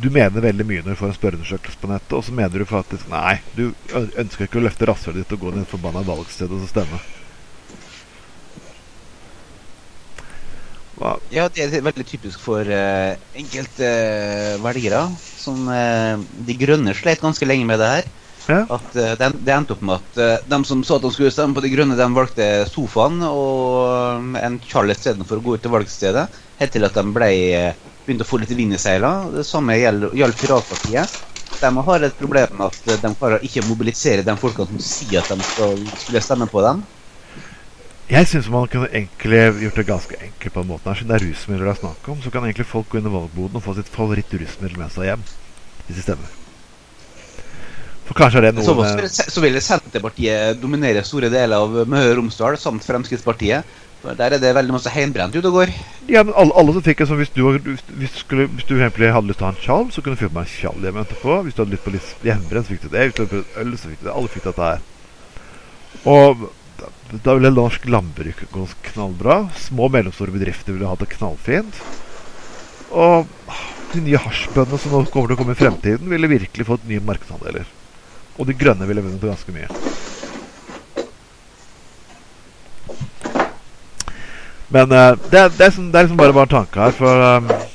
du mener veldig mye når du får en spørreundersøkelse på nettet, og så mener du faktisk nei, du ønsker ikke å løfte rasshølet ditt og gå ned et forbanna valgsted og stemme. Hva? Ja, det er veldig typisk for uh, enkelte uh, velgere. Som uh, De Grønne slet ganske lenge med det her. Ja. At uh, det, det endte opp med at uh, de som sa at de skulle stemme på De grønne, de valgte sofaen og en Charlie istedenfor å gå ut til valgstedet. Helt til at de ble, eh, begynte å få litt vind i seilene. Det samme gjaldt Piratpartiet. De har et problem med at eh, de klarer ikke å mobilisere de folkene som sier at de skal, skulle stemme på dem. Jeg syns man kunne egentlig gjort det ganske enkelt på den måten her. Siden det er rusmidler det er snakk om, så kan egentlig folk gå inn i valgboden og få sitt favoritt-rusmiddel med seg hjem. Hvis de stemmer. For kanskje er det så noe fall så vil- Senterpartiet dominere store deler av Møre og Romsdal samt Fremskrittspartiet. Der er det veldig masse heimbrent ute og går. Ja, men alle, alle som fikk sånn Hvis du, hvis, skulle, hvis du eksempel hadde lyst til å ha en tjalv, så kunne du få med en tjalv hjemme etterpå. Hvis du hadde lyst på litt hjemmebrent, så fikk du det. Hvis du hadde prøvd øl, så fikk du det. Alle fikk dette her. Og da, ville norsk landbruk gå knallbra. Små og mellomstore bedrifter ville hatt det knallfint. Og de nye hasjbøndene som nå kommer til å komme i fremtiden, ville virkelig fått nye markedsandeler. Og de grønne ville vunnet ganske mye. Men uh, det, er, det, er som, det er liksom bare, bare en tanke her. For eh,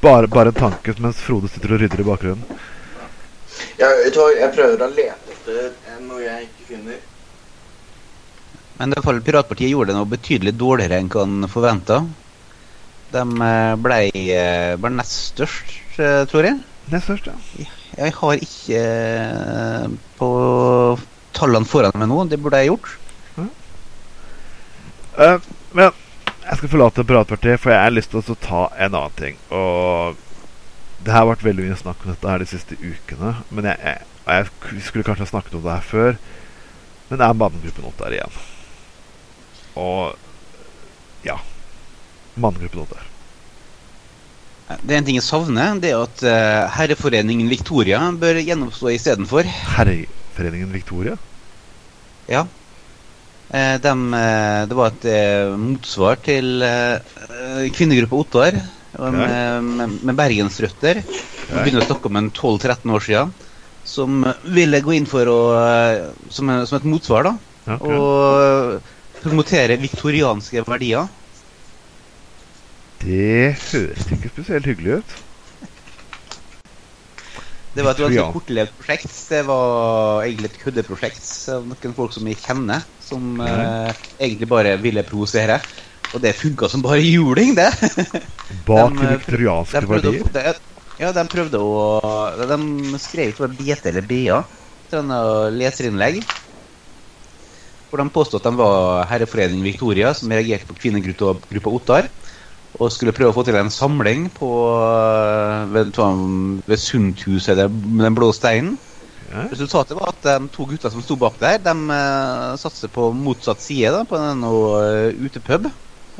bare, bare en tanke mens Frode sitter og rydder i bakgrunnen. Hva, jeg prøver å lete etter noe jeg ikke finner. Men hvert fall Piratpartiet gjorde det noe betydelig dårligere enn hva han forventa. De ble, ble eh, nest størst, eh, tror jeg. Nest størst, ja. Jeg har ikke eh, på tallene foran meg nå. Det burde jeg gjort. Eh, men jeg skal forlate Piratpartiet, for jeg har lyst til å ta en annen ting. Og det har vært veldig mye snakk om dette her de siste ukene. Men jeg, jeg, jeg skulle kanskje ha snakket om det her før. Men det er mannegruppen Ottar igjen. Og ja. Mannegruppen Ottar. Det er en ting jeg savner. Det er at eh, Herreforeningen Victoria bør gjennomstå istedenfor. Herreforeningen Victoria? Ja. Eh, dem, eh, det var et motsvar til kvinnegruppa Ottar med, med, med bergensrøtter. Vi begynner å snakke om en 12-13 år siden. Som ville gå inn for å Som, som et motsvar, da. Ja, ok. Og promotere viktorianske verdier. Det høres ikke spesielt hyggelig ut. Det var et ganske kortlevd prosjekt. Det var egentlig et køddeprosjekt av noen folk som vi kjenner, som uh, egentlig bare ville provosere. Og det funka som bare juling, det. Bak De, eh, viktorianske De verdier. å, det, ja, de prøvde å De skrev ikke bare BT eller BA, til uh, leserinnlegg. Hvor de påstod at de var Herreforeningen Victoria, som reagerte på kvinnegruppa Ottar. Og skulle prøve å få til en samling på uh, ved, ved Sundhuset, eller Den blå steinen. Ja. Resultatet var at de to gutta som sto bak der, de uh, seg på motsatt side, da, på en uh, utepub,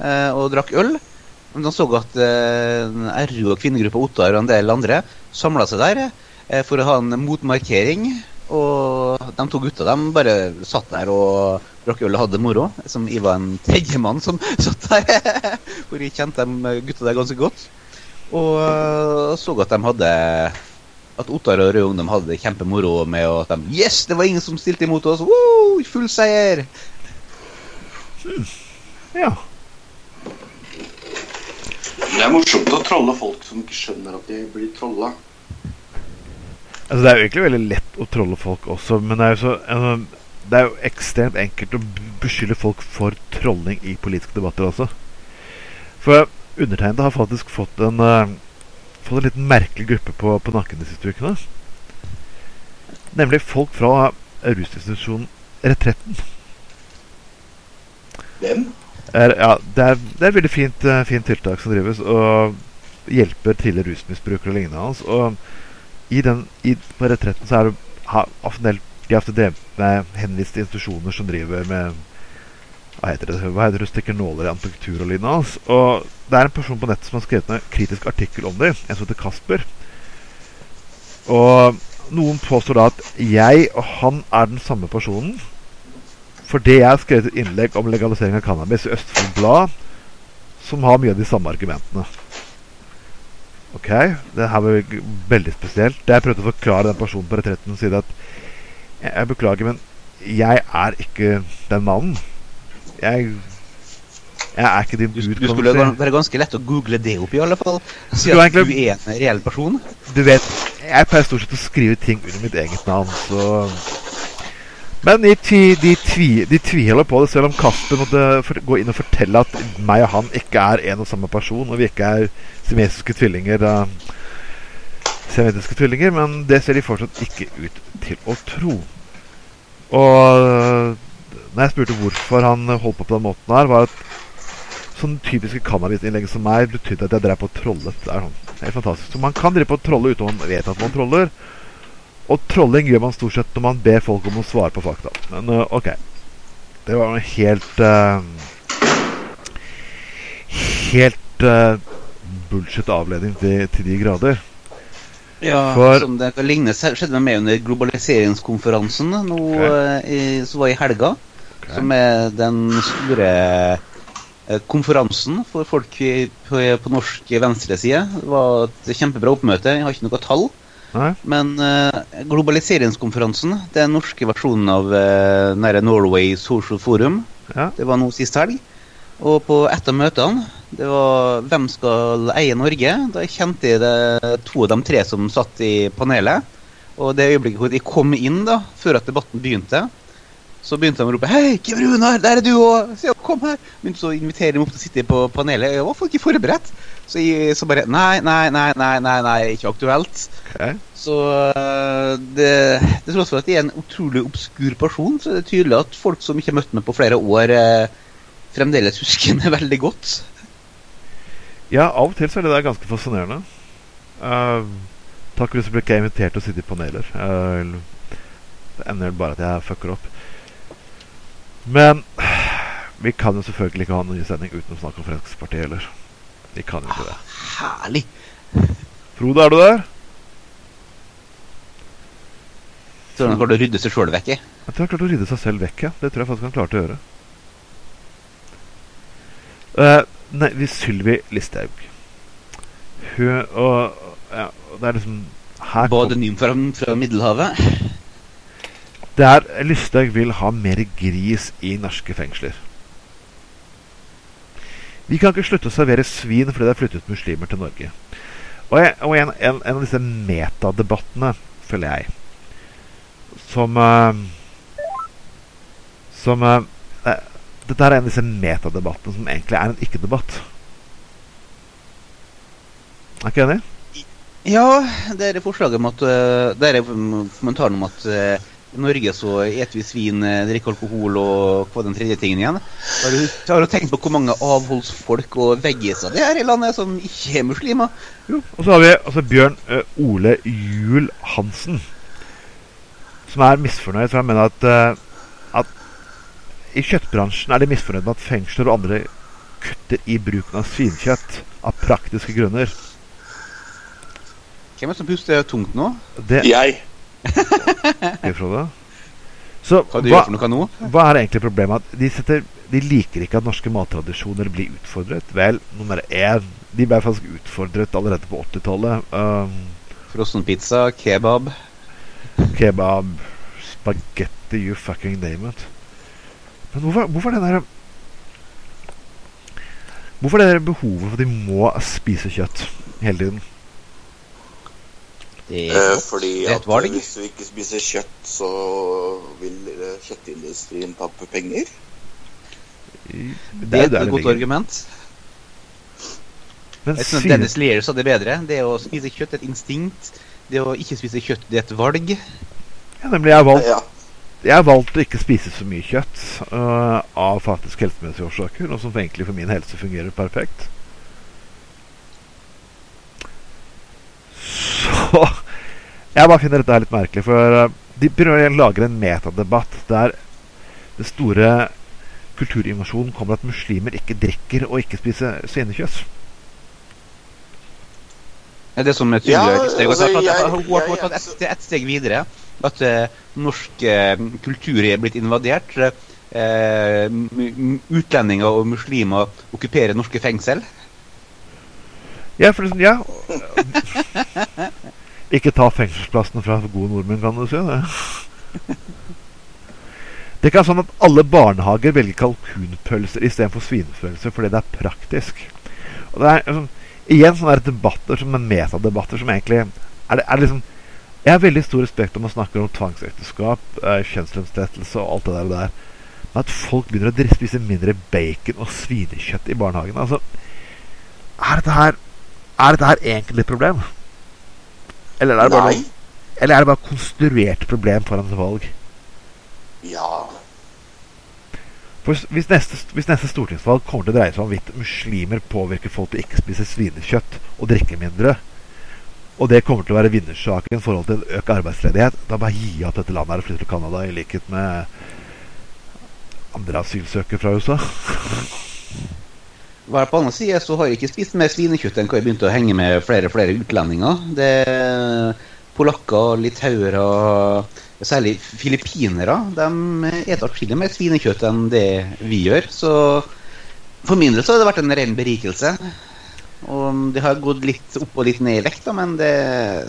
eh, og drakk øl. Men de så at uh, RU og kvinnegruppa Ottar og en del andre samla seg der eh, for å ha en motmarkering. Og de to gutta de bare satt der og drakk øl og hadde det moro. Som jeg var en tredjemann som satt der. Hvor jeg kjente de gutta der ganske godt. Og så at de hadde At Ottar og Rød Ungdom hadde det kjempemoro med at de Yes, det var ingen som stilte imot oss! Woo, full seier! ja. Det er morsomt å trolle folk som ikke skjønner at de blir trolla. Altså, det er jo egentlig veldig lett å trolle folk også, men det er jo, så, altså, det er jo ekstremt enkelt å beskylde folk for trolling i politiske debatter også. For undertegnede har faktisk fått en, uh, fått en liten merkelig gruppe på, på nakken de siste ukene. Nemlig folk fra rusinstitusjonen Retretten. Hvem? Er, ja, det er, det er et veldig fint, uh, fint tiltak som drives, og hjelper tidligere rusmisbrukere og lignende hans. Og i den, i, på retretten så er det ha, de har ofte drevet med henviste institusjoner som driver med hva heter det, hva heter det, stikker nåler i antiktur og lignende hans. Og det er en person på nettet som har skrevet en kritisk artikkel om det, en som heter Kasper. Og noen påstår da at jeg og han er den samme personen. Fordi jeg har skrevet et innlegg om legalisering av cannabis i Østfold Blad, som har mye av de samme argumentene. Ok, det her var veldig spesielt. Jeg prøvde å forklare den personen på retretten, si at jeg, jeg beklager, men jeg er ikke den mannen. Jeg, jeg er ikke din bud. du skulle være ganske lett å google det opp, i alle fall. Si at du er en reell person. Du vet, Jeg pleier stort sett å skrive ting under mitt eget navn, så Men de, de, tvi, de tviholder på det, selv om Kasper måtte gå inn og fortelle at meg og han ikke er en og samme person, og vi ikke er simesiske tvillinger. Semitiske tvillinger, men det ser de fortsatt ikke ut til å tro. Og når jeg spurte hvorfor han holdt på på den måten her, var at sånne typiske cannabisinnlegg som meg betydde at jeg drev på og trollet. Det er sånn, helt fantastisk. Så man kan drive på og trolle uten at man vet at man troller. Og trolling gjør man stort sett når man ber folk om å svare på fakta. Men uh, ok. Det var en helt uh, Helt uh, bullshit avledning til, til, de grader. Ja, For, som det kan ligne skjedde med meg under globaliseringskonferansen nå okay. som var i helga. Okay. Som er den store konferansen for folk på, på norsk venstreside. Det var et kjempebra oppmøte. Jeg har ikke noe tall. Nei. Men uh, globaliseringskonferansen, den norske versjonen av uh, nære Norway Social Forum, ja. det var nå sist helg. Og på et av møtene, det var 'Hvem skal eie Norge?' Da kjente jeg det to av de tre som satt i panelet. Og det øyeblikket hvor de kom inn, da, før at debatten begynte, så begynte de å rope 'Hei, Kim Runar, der er du òg!' Så kom her. Begynte å invitere dem opp til å sitte på panelet. Jeg var ikke forberedt. Så, jeg, så bare Nei, nei, nei, nei, nei, nei ikke aktuelt. Okay. Så eh, det, det tross for at jeg er en utrolig obskur person, så er det tydelig at folk som ikke har møtt meg på flere år, eh, fremdeles husker meg veldig godt. Ja, av og til så er det der ganske fascinerende. Uh, takk at du ble invitert til å sitte i paneler. Uh, det ender bare at jeg fucker opp. Men vi kan jo selvfølgelig ikke ha en ny sending uten å snakke om Fremskrittspartiet heller. Vi kan jo ikke det. Ah, herlig. Frode, er du der? Tror du han klarte å rydde seg sjøl vekk? Jeg tror han klarte å rydde seg selv vekk, ja. Det tror jeg faktisk han klarte å gjøre. Uh, nei, Sylvi Listhaug Hun og ja, Det er liksom her Badenym fra, fra Middelhavet? Der Listhaug vil ha mer gris i norske fengsler. Vi kan ikke slutte å servere svin fordi det er flyttet muslimer til Norge. Og, jeg, og en, en, en, av disse metadebattene, føler jeg, som uh, Som uh, Dette er en av disse metadebattene som egentlig er en ikke-debatt. Er ikke enig? Ja, det er forslaget om at Det er kommentaren om at i Norge så eter vi svin, eh, drikker alkohol og hva den tredje tingen igjen. Har du, har du tenkt på hvor mange avholdsfolk og veggiser det er i landet som ikke er muslimer? Jo, og så har vi altså Bjørn uh, Ole Juel Hansen, som er misfornøyd. For jeg mener at, uh, at i kjøttbransjen er de misfornøyd med at fengsler og andre kutter i bruken av svinkjøtt av praktiske grunner. Hvem er det som puster tungt nå? Det, jeg. Så hva, hva, er egentlig problemet? De, setter, de, liker ikke at norske mattradisjoner blir utfordret. Vel, nummer én De ble faktisk utfordret allerede på 80-tallet. Um, Frossenpizza, kebab. Kebab, spagetti, you fucking name it. Men hvorfor, hvorfor den der Hvorfor det der behovet for at de må spise kjøtt hele tiden? Eh, fordi at hvis du ikke spiser kjøtt, så vil kjøttindustrien tappe penger. Det er, det er et godt argument. Men jeg synes Dennis Lear sa det bedre. Det å spise kjøtt er et instinkt. Det å ikke spise kjøtt det er et valg. Ja, nemlig. Jeg har valgt, jeg har valgt å ikke spise så mye kjøtt uh, av faktisk helsemessige årsaker, og som egentlig for min helse fungerer perfekt. Jeg bare finner dette her litt merkelig, for uh, de prøver å lage en metadebatt der det store kulturinvasjonen kommer at muslimer ikke drikker og ikke spiser svinekjøtt. Er det som er tydelig? ja? Altså, hun har tatt ett et steg videre. At uh, norsk uh, kultur er blitt invadert. Uh, utlendinger og muslimer okkuperer norske fengsel. Ja, for ja. Ikke ta fengselsplassen fra gode nordmenn, kan du si. Det. det er ikke sånn at alle barnehager velger kalkunpølser istedenfor svinepølser fordi det er praktisk. Og det er liksom, igjen sånne debatter som er metadebatter som egentlig er det, er liksom Jeg har veldig stor respekt om man snakker om tvangsekteskap, eh, og alt det der. og der. Men at folk begynner å spise mindre bacon og svinekjøtt i barnehagen altså, er, dette her, er dette her egentlig et problem? Eller er det bare, noen, eller er det bare konstruert problem foran et valg? Ja. For hvis neste, hvis neste stortingsvalg kommer til å dreie seg om hvorvidt muslimer påvirker folk til ikke spise svinekjøtt og drikke mindre, og det kommer til å være vinnersaken i forhold til økt arbeidsledighet, da bare gi opp dette landet her og flytte til Canada, i likhet med andre asylsøkere fra USA. Hver på annen side så har jeg ikke spist mer svinekjøtt enn hva jeg begynte å henge med flere og flere utlendinger. Det er Polakker, litauere, særlig filippinere, de spiser atskillig mer svinekjøtt enn det vi gjør. Så for min del så har det vært en ren berikelse. Og det har gått litt opp og litt ned i vekt, da, men det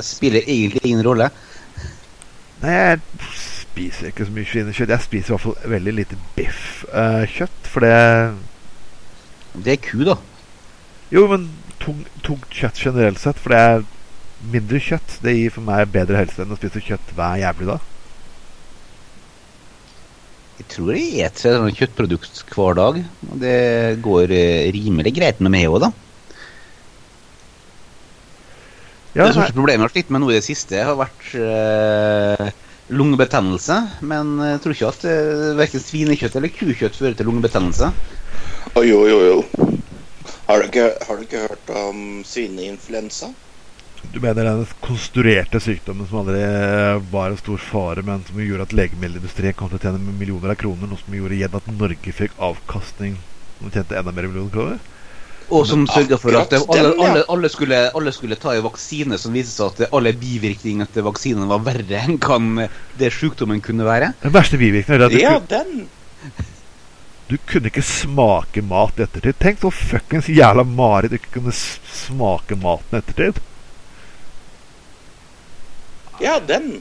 spiller egentlig ingen rolle. Nei, jeg spiser ikke så mye svinekjøtt. Jeg spiser i hvert fall veldig lite biffkjøtt, for det Det er ku, da. Jo, men tung- tungt kjøtt generelt sett, for det er mindre kjøtt. Det gir for meg bedre helse enn å spise kjøtt hver jævlig dag. Jeg tror jeg spiser et kjøttprodukt hver dag. Og det går eh, rimelig greit med meg òg, da. Ja, det største problemet jeg har slitt med nå i det siste, har vært øh, lungebetennelse. Men jeg tror ikke at uh, verken svinekjøtt eller kukjøtt fører til lungebetennelse. Å, jo, jo, jo. Har du, ikke, har du ikke hørt om svineinfluensa? Du mener den konstruerte sykdommen som aldri eh, var en stor fare, men som gjorde at legemiddelindustrien kom til å tjene millioner av kroner, noe som gjorde igjen at Norge fikk avkastning som tjente enda mer millioner kroner? Og som sørga for at det, alle, alle, alle, skulle, alle skulle ta en vaksine som viste seg at alle bivirkningene til vaksinen var verre enn kan det sykdommen kunne være. Den verste bivirkningen er at du, Ja, den. Du kunne ikke smake mat i ettertid. Tenk så fuckings jævla mareritt du ikke kunne smake maten i ettertid. Ja, den.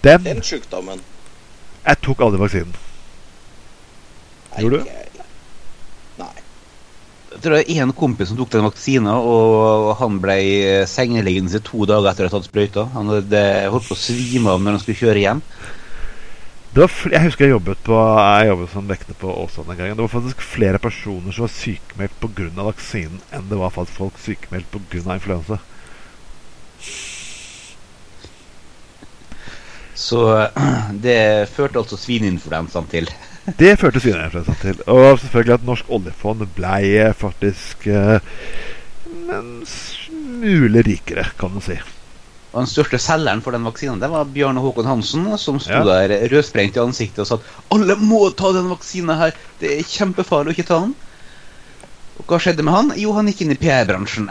Den Den sjukdommen. Jeg tok aldri vaksinen. Gjorde du? Nei. Jeg tror det er en kompis som tok den vaksina, og han ble sengeliggende i to dager etter at han tatt sprøyta. Han hadde holdt på å svime av når han skulle kjøre hjem. Jeg husker jeg jobbet på Jeg jobbet som vekter på Åsane en gang. Det var faktisk flere personer som var sykemeldt pga. vaksinen, enn det var faktisk folk sykemeldt pga. influensa. Så det førte altså svineinfluensaen til. Det førte svineinfluensaen til. Og selvfølgelig at norsk oljefond blei faktisk eh, en smule rikere, kan du si. Og Den største selgeren for den vaksinen det var Bjarne Håkon Hansen, som sto Ja. der rødsprengt i ansiktet og sa at alle må ta den vaksinen her, det er kjempefarlig å ikke ta den. Og hva skjedde med han? Jo, han gikk inn i PR-bransjen.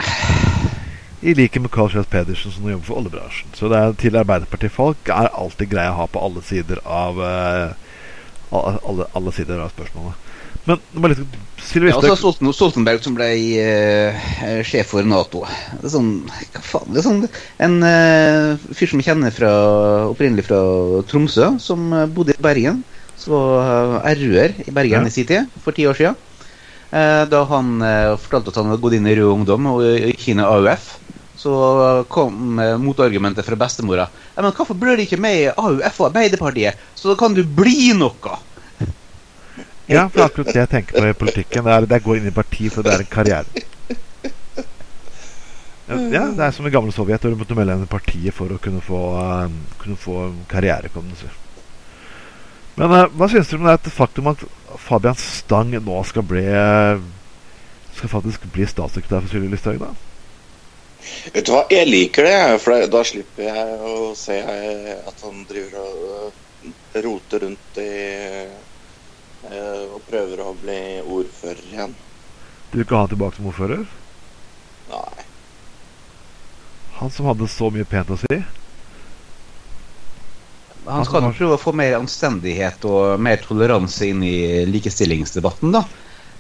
I like med Carl Schjøtt Pedersen som jobber for oljebransjen. Så det er til Arbeiderpartifolk er alltid greie å ha på alle sider av alle, alle, alle sider av spørsmålet. Men det var litt Sylvi Ja, Listhaug Stolten, Stoltenberg som ble uh, sjef for Nato. Det er sånn, hva faen, det er sånn En uh, fyr som jeg kjenner fra, opprinnelig fra Tromsø, som eh, bodde i Bergen. Som var uh, RU-er i Bergen Ja. i sin tid, for ti år siden. Da han fortalte at han hadde gått inn i Rød Ungdom og gikk inn i AUF, så kom motargumentet fra bestemora. Ja, men hvorfor blir du ikke med i AUF og Arbeiderpartiet? Så da kan du bli noe! Ja, for akkurat det jeg tenker på i politikken. Det er, det jeg går inn i parti for det er en karriere. Ja, det er som i gamle Sovjet, hvor du måtte melde deg inn i partiet for å kunne få, eh, kunne få karriere. Men eh, hva syns du om det et faktum at Fabian Stang nå skal bli Skal faktisk bli statssekretær for Sylvi Listhaug, da? Vet du hva, jeg liker det, for da- slipper jeg å se eh, at han driver og roter rundt i Og prøver å bli ordfører igjen. Du vil ikke ha han tilbake som ordfører? Nei. Han som hadde så mye pent å si? Han skal jo prøve å få mer anstendighet og mer toleranse inn i likestillingsdebatten, da.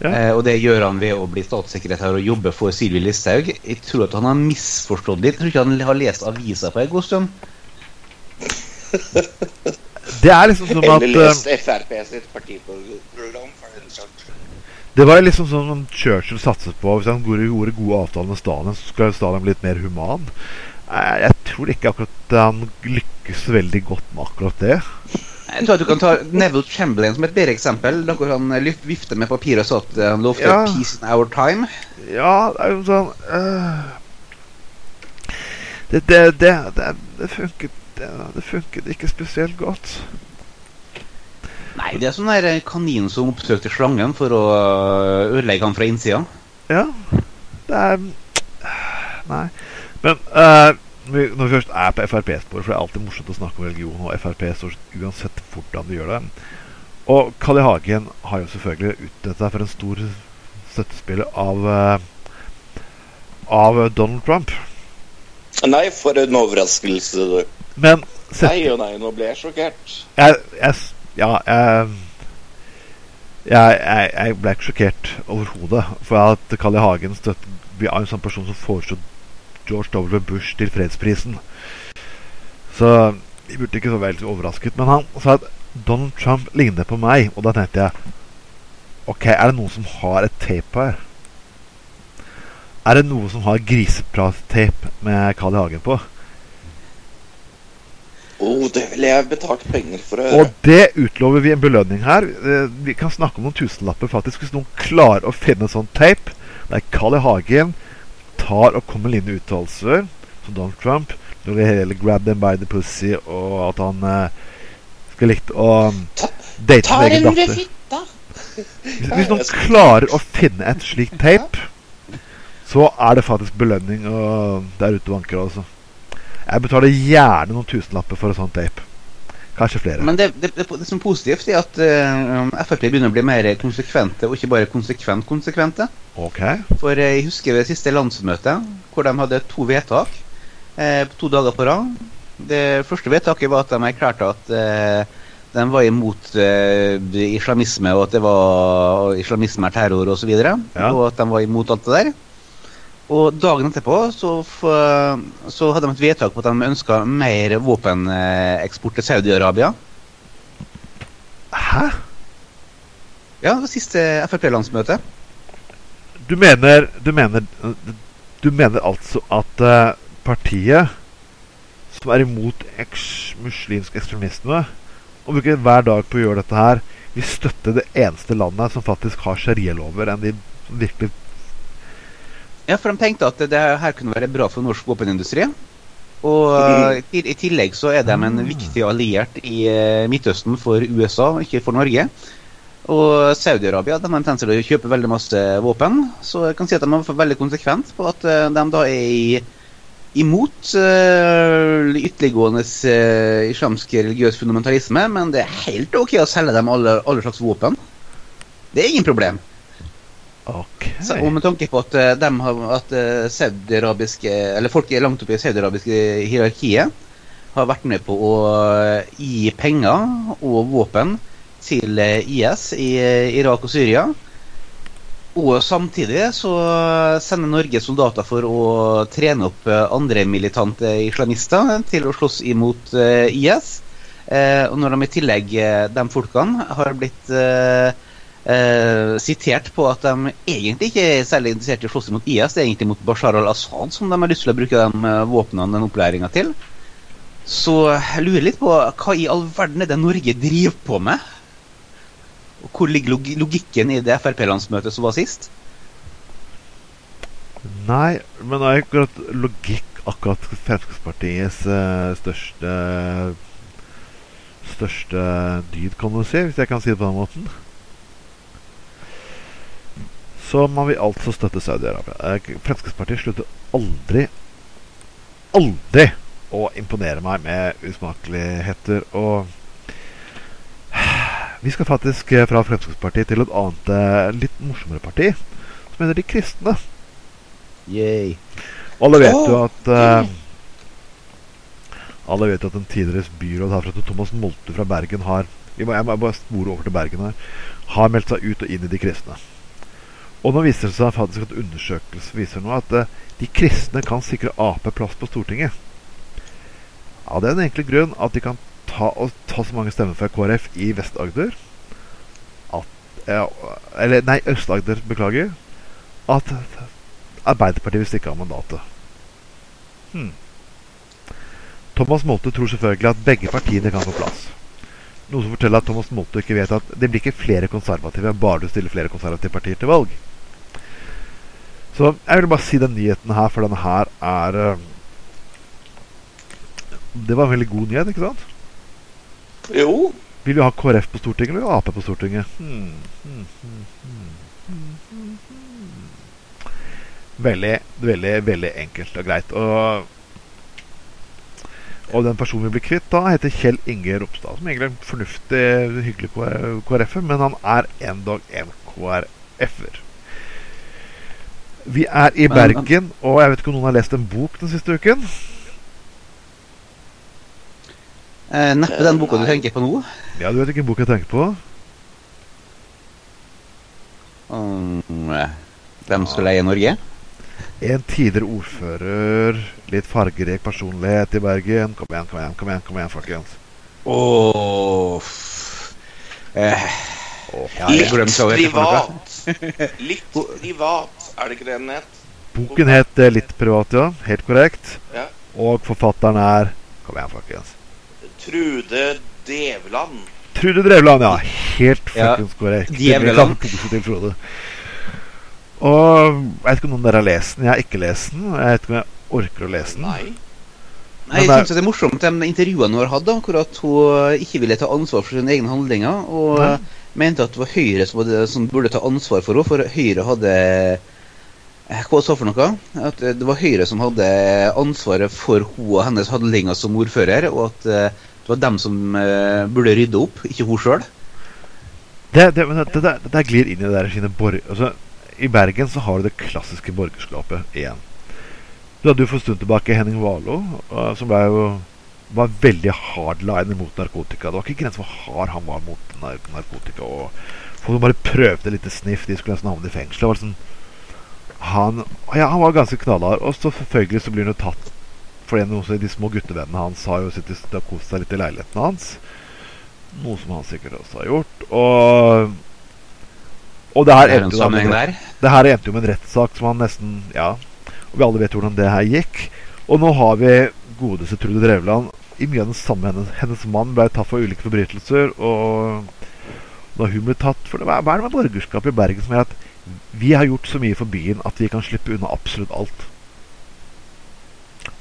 Ja. Eh, og det gjør han ved å bli statssekretær og jobbe for Sylvi Listhaug. Jeg tror at han har misforstått litt. Jeg tror ikke han har lest avisa på en god stund. Det er liksom som at Eller eh, lest Frp sitt partiprogram. for den saks. Det var liksom sånn som Churchill satset på. Hvis han gjorde, gode avtaler med Stalin, så skal Stalin bli litt mer human. Jeg, jeg tror ikke akkurat han lykkes veldig godt med akkurat det. Jeg tror at du kan ta Neville Chamberlain som et bedre eksempel. Da hvor han eh, vifter med papir og sa at eh, han lovte Ja. 'peace in our time'. Ja, det er jo sånn uh, det, det, det, det, det funket det, det funket ikke spesielt godt. Nei, det er sånn der kanin som oppsøkte slangen for å øh, ødelegge han fra innsida. Ja, det er Nei. Men uh, når vi- først er på Frp-sporet, for det er alltid morsomt å snakke om religion og Frp står uansett hvordan vi gjør det. Og Kalli Hagen har jo selvfølgelig utnyttet seg for en stor støttespiller av uh, av Donald Trump. Nei, for en overraskelse, du. Men sett, Nei og nei, nå ble jeg sjokkert. jeg, jeg, Ja, jeg jeg, jeg, jeg ble ikke sjokkert overhodet. For at Carl I. Hagen støtte, Vi er en sånn person som foreslo George W. Bush til fredsprisen. Så vi burde ikke så veldig overrasket. Men han sa at Donald Trump ligner på meg, og da tenkte jeg OK, er det noen som har et tape her? Er det noe som har griseprat-tape med Carl I. Hagen på? Oh, det ville jeg betalt penger for å høre. Og det utlover vi en belønning her. Eh, Vi kan snakke om noen tusenlapper faktisk hvis noen klarer å finne en sånn tape der Carl I. Hagen tar og kommer med lignende uttalelser som Donald Trump når det gjelder 'grab them by the pussy' og at han eh, skal likt å um, Ta- date sin egen datter. fitta! Hvis noen klarer å finne et slikt tape, så er det faktisk belønning og der ute vanker, altså. Jeg betaler gjerne noen tusenlapper for en sånn tape. Kanskje flere. Men det, det, det, det som positivt, er at uh, Frp begynner å bli mer konsekvente, og ikke bare konsekvent konsekvente. Okay. For eh, jeg husker ved siste landsmøte, hvor de hadde to vedtak eh, to dager på rad. Det første vedtaket var at de erklærte at eh, de var imot eh, islamisme, og at det var islamisme er terror osv. Og, så videre, Ja. og at de var imot alt det der. Og dagen etterpå så, så hadde de et vedtak på at de ønska mer våpeneksport til Saudi-Arabia. Hæ? Ja, det siste Frp-landsmøte. Du mener Du mener Du mener altså at eh, partiet som er imot eks muslimsk ekstremisme, og bruker hver dag på å gjøre dette her, vil støtte det eneste landet som faktisk har sharialover enn de virkelig Ja, for de tenkte at det her kunne være bra for norsk våpenindustri. Og eh, i, tillegg så er de en viktig alliert i eh, Midtøsten for USA, ikke for Norge. Og Saudi-Arabia de har en tendens til å kjøpe veldig masse våpen. Så jeg kan si at de er veldig konsekvent på at eh, de da er imot uh, ytterliggående uh, islamsk religiøs fundamentalisme, men det er helt OK å selge dem alle, alle slags våpen. Det er ingen problem. Ok. Så, og med tanke på at, eh, har, at eh, Eller folk langt oppe i saudiarabiske hierarkiet har vært med på å eh, gi penger og våpen til IS i Irak og Syria. Og samtidig så sender Norge soldater for å trene opp andre militante islamister til å slåss imot IS. Og når de i tillegg, de folkene, har blitt eh, sitert på at de egentlig ikke er særlig interessert i å slåss mot IS, det er egentlig mot Bashar al-Assad som de har lyst til å bruke de eh, våpnene den opplæringa til. Så jeg lurer litt på hva i all verden er det Norge driver på med? Og hvor ligger log logikken i det Frp-landsmøtet som var sist? Nei, men det er akkurat logikk akkurat Fremskrittspartiets eh, største Største dyd, kan du si, hvis jeg kan si det på den måten. Så man vil altså støtte Saudi-Arabia. Eh, Fremskrittspartiet slutter aldri, aldri å imponere meg med usmakeligheter og Vi skal faktisk eh, fra Fremskrittspartiet til et annet, eh, litt morsommere parti, som heter De kristne. Yay. Alle vet oh, jo at uh, Alle vet jo at en tidligere byråd herfra Thomas Molte fra Bergen har må, Jeg må bare spore over til Bergen her. Har meldt seg ut og inn i De kristne. Og nå viser det seg faktisk at undersøkelsen viser nå at eh, de kristne kan sikre Ap plass på Stortinget. Av den enkle grunn at de kan ta, og ta så mange stemmer fra KrF i Vest-Agder at Eller nei, Øst-Agder, beklager. At Arbeiderpartiet vil stikke av mandatet. Hmm. Thomas Molte tror selvfølgelig at begge partiene kan få plass. Noe som forteller at Thomas Molte ikke vet at det blir ikke flere konservative bare du stiller flere konservative partier til valg. Så jeg vil bare si den nyheten her, for denne her er eh, Det var en veldig god nyhet, ikke sant? Jo. Vil vi ha KrF på Stortinget eller Ap på Stortinget? Hmm, hmm, hmm, hmm, hmm. Veldig, veldig, veldig enkelt og greit. Og, og den personen vi blir kvitt da, heter Kjell Inge Ropstad. Som egentlig er en fornuftig, hyggelig KrF-er, men han er endog en KrF-er. Vi er i Men- Bergen, og jeg vet ikke om noen har lest en bok den siste uken? Eh, neppe den boka du tenker på nå. Ja, du vet ikke hvilken bok jeg tenker på? Um, hvem skal leie Norge? En tidligere ordfører, litt fargerik personlighet i Bergen. Kom igjen, kom igjen, kom igjen, kom igjen folkens. Oh. eh, ja, Litt privat. Litt privat, er det ikke det den het? Boken het eh, Litt privat, ja. Helt korrekt. Ja. Og forfatteren er Kom igjen, folkens. Trude Devland. Trude Drevland, ja. Helt fuckings korrekt. Ja, Frode. Og jeg vet ikke om noen av dere har lest den. Jeg har ikke lest den. Jeg vet ikke om jeg orker å lese den. Nei. Nei, jeg syns det- er morsomt de intervjuene hun har hatt, hvor at hun ikke ville ta ansvar for sine egne handlinger. Og Nei. mente at det var Høyre som, hadde, som burde ta ansvar for henne, for Høyre hadde eh, Hva så for noe? At eh, det var Høyre som hadde ansvaret for hun og hennes handlinger som ordfører, og at eh, det var dem som eh, burde rydde opp, ikke hun sjøl. Det, det, det, det, det, glir inn i det der sine borg... Altså, I Bergen så har du det klassiske borgerskapet igjen. Du hadde jo for en stund tilbake Henning uh, som ble jo var veldig hardliner mot narkotika. Det var ikke grenser for hard han var mot narkotika. Og folk bare prøvde litt sniff, de skulle nesten havne i fengsel. Det var sånn, han, ja, han var ganske knallhard. Og så selvfølgelig så blir han jo tatt for en av de små guttevennene hans har jo sittet og kost seg litt i leiligheten hans. Noe som han sikkert også har gjort. Og Og det her Er endte jo med, det her endte jo med en rettssak som han nesten Ja. Og vi alle vet hvordan det her gikk. Og nå har vi godeste Trude Drevland i mye av den samme hennes, hennes mann ble tatt for ulike forbrytelser. Og da hun ble tatt for det, hva er det med borgerskapet i Bergen som gjør at vi har gjort så mye for byen at vi kan slippe unna absolutt alt?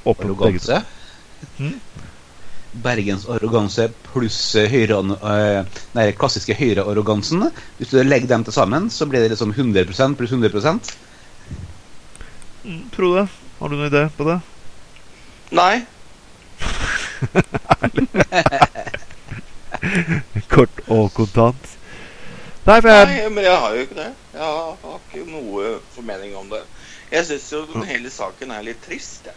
Åpent. Arroganse. Hmm? Bergens arroganse pluss høyre, eh, nei, klassiske høyrearrogansen. Hvis du legger dem til sammen, så blir det liksom 100% pluss 100 Mm, Frode, har du noen idé på det? Nei. Kort og kontant. Nei, for jeg Nei, men jeg har jo ikke det. Jeg har, har ikke noe formening om det. Jeg syns jo den hele saken er litt trist. Jeg,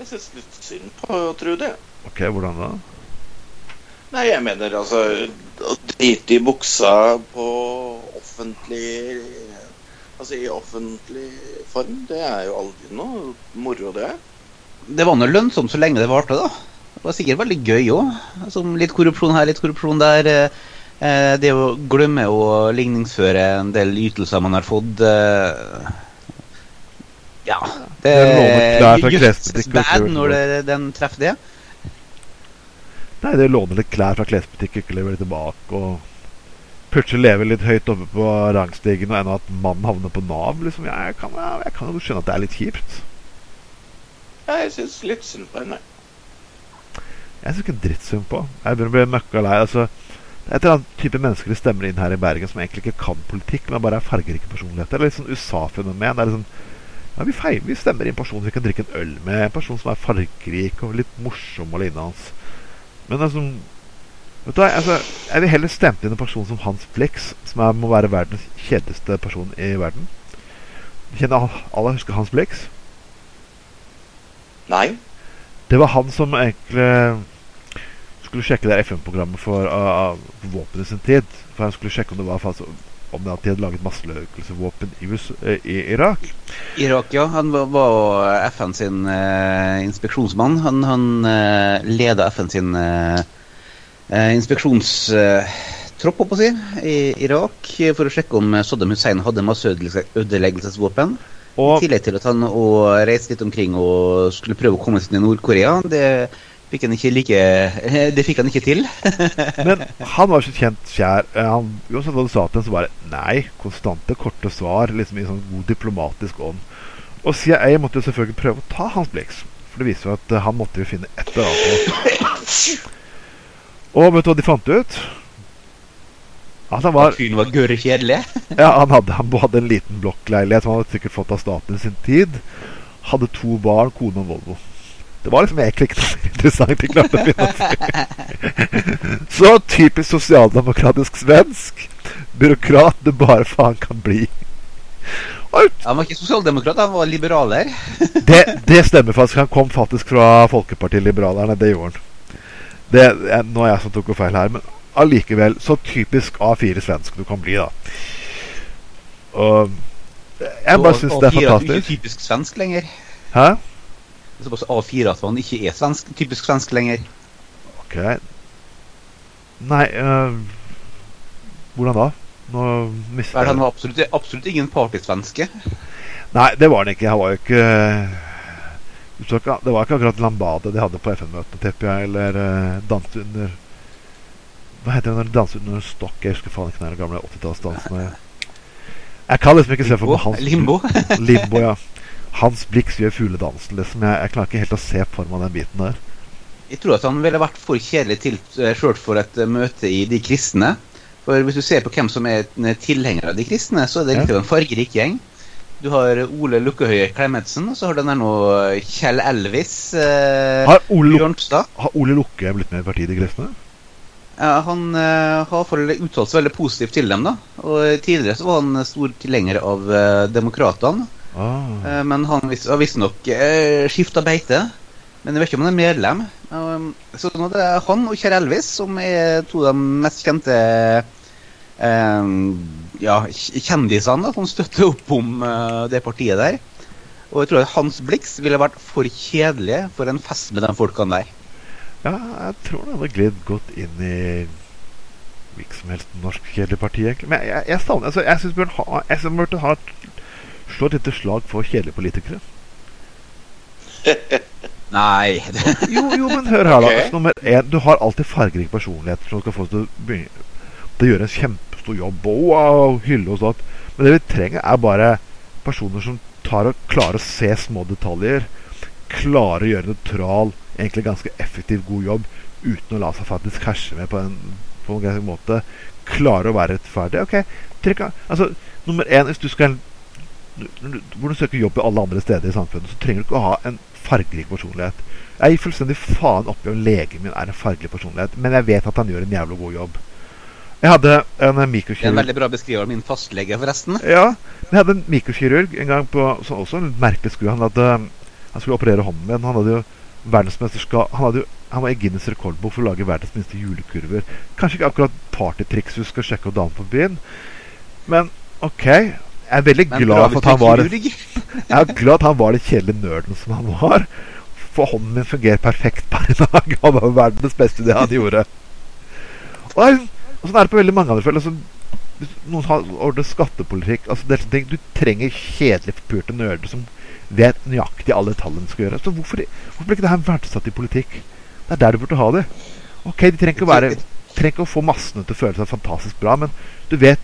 jeg syns litt synd på Trude. Ok, hvordan da? Nei, jeg mener altså Å drite i buksa på offentlig Altså i offentlig form, det er jo aldri noe moro, det. Det var nå lønnsomt så lenge det varte, da. Det var sikkert veldig gøy òg. Altså, litt korrupsjon her, litt korrupsjon der. eh, eh, Det å glemme å ligningsføre en del ytelser man har fått eh, Ja. Det fra klesbutikk, bad når det, den treffer det. Nei, det låner litt klær fra klesbutikk, ikke leverer tilbake, og plutselig lever litt høyt oppe på rangstigen, og ennå at mannen havner på Nav, liksom. Jeg kan, jeg kan jo skjønne at det er litt kjipt. Ja, jeg syns litt synd på henne. Jeg syns ikke drittsynd dritt synd på. Jeg begynner å bli møkka lei. Altså, er et eller annet type mennesker de stemmer inn her i Bergen som egentlig ikke kan politikk, men bare er fargerike personligheter. Det er litt sånn USA-fenomen. Det er liksom ja, vi, vi stemmer inn personer vi kan drikke en øl med. En person som er fargerik og litt morsom og lignende. Men altså Vet du altså, Jeg vil heller stemme inn en person som Hans Blix, som er, må være verdens kjedeligste person i verden. Kjenner alle- alle husker Hans Blix? Nei. Det var han som egentlig skulle sjekke det FN-programmet for uh, våpen i sin tid. For han skulle sjekke om det var faktisk, om det at de hadde laget masseødeleggelsesvåpen i, eh, i Irak. Irak, ja. Han var, var FN sin uh, inspeksjonsmann. Han, han uh, leda FN sin eh, eh, inspeksjonstropp, holdt på å si, i Irak for å sjekke om Saddam Hussein hadde masseødeleggelsesvåpen. I tillegg til at han og reiste litt omkring og skulle prøve å komme seg til Nord-Korea. Det fikk like Det fikk han ikke til. Men han var så kjent kjær. eh, Han, uansett hva du sa til ham, så bare nei. Konstante, korte svar. Liksom i sånn god diplomatisk ånd. Og CIA måtte jo selvfølgelig prøve å ta Hans Blix. For det viser jo at eh, han måtte jo finne et eller annet. Og vet du hva de fant ut? At han var var gørre kjedelig. Ja, han hadde, han hadde en liten blokkleilighet som han hadde sikkert fått av staten i sin tid. Hadde to barn, kone og Volvo. Det var liksom egentlig ikke noe interessant de klarte å finne. Så typisk sosialdemokratisk svensk. Byråkrat det bare faen kan bli. Og Han var ikke sosialdemokrat, han var liberaler. det, det stemmer faktisk. Han kom faktisk fra Folkepartiet Liberalerne. Det gjorde han. Det, nå er jeg som tok noe feil her, men allikevel så typisk A4-svensk du kan bli, da. Og jeg bare syns det er fantastisk. Du er Ikke typisk svensk lenger. Hæ? Såpass A4 at han ikke er svensk, typisk svensk lenger. Ok. Nei øh, Hvordan da? Nå mister jeg han var absolutt, absolutt ingen partysvenske. Nei, det var han ikke. Han var jo ikke du Det var ikke akkurat Lambade de hadde på FN-møtene, tipper jeg, eller uh, danse under Hva heter det når de danser under stokk? Jeg husker faen ikke den gamle 80-tallsdansen. Jeg kan liksom ikke se for meg hans Limbo. Limbo, ja. Hans blikk gjør fugledansen, liksom. Jeg, jeg klarer ikke helt å se for meg den biten der. Jeg tror at han ville vært for kjedelig til sjøl selv for et eh, møte i De kristne. For hvis du ser på hvem som er eh, tilhengere av De kristne, så er det Ja. en fargerik gjeng. Du har Ole Lukkehøie Klemetsen, og så har du der nå Kjell Elvis eh, Har Ole, Bjørnstad. har Ole Lukke blitt med i Partiet De kristne? Ja, han eh, har uttalt seg veldig positivt til dem. da Og Tidligere så var han stor tilhenger av eh, Demokratene. Ah. Eh, men han har visstnok uh, skifta beite. Men jeg vet ikke om han er medlem. Um, så nå er det han og Kjell Elvis som er to av de mest kjente eh, ja, kjendisene da, som støtter opp om eh, det partiet der. Og jeg tror at Hans Blix ville vært for kjedelig for en fest med de folkene der. Ja, jeg tror han hadde glidd godt inn i hvilket som helst norsk kjedelig parti, egentlig. Men jeg, jeg savner altså, Jeg syns Bjørn ha, jeg synes burde ha slå et lite slag for kjedelige politikere. Nei. Jo, jo, men hør her, da. Okay. Altså, nummer én, du har alltid fargerik personlighet som skal få til å begynne å gjøre en kjempestor jobb. Wow, hylle og sånt. Men det vi trenger, er bare personer som tar og klarer å se små detaljer. Klarer å gjøre en nøytral, egentlig ganske effektiv, god jobb uten å la seg faktisk herse med på en, på en måte. Klarer å være rettferdig. Ok, trenger, altså, nummer én, hvis du skal hvor du søker jobb i alle andre steder i samfunnet, så trenger du ikke å ha en fargerik personlighet. Jeg gir fullstendig faen oppi om legen min er en fargelig personlighet, men jeg vet at han gjør en jævlig god jobb. Jeg hadde en Det er en veldig bra beskriver av min fastlege, forresten. Ja, jeg hadde en mikrokirurg en gang på så også en merkelig skue. Han, hadde, han skulle operere hånden min. Han hadde jo verdensmesterskap Han, hadde jo, han var i Guinness rekordbok for å lage verdens minste julekurver. Kanskje ikke akkurat partytriks du skal sjekke opp damen på byen, men OK. Er veldig glad for at han var jeg er glad at han var den kjedelige nerden som han var. For hånden min fungerer perfekt per i dag. Han var verdens beste i det han gjorde. Og, sånn er det på veldig mange andre felt. Altså, hvis noen har ordnet skattepolitikk altså, det er ting, Du trenger kjedelig forpurte nerder som vet nøyaktig alle tallene skal gjøre. Så hvorfor, hvorfor blir ikke det her verdsatt i politikk? Det er der du burde ha det. Ok, De trenger ikke å være trenger ikke å få massene til å føle seg fantastisk bra, men du vet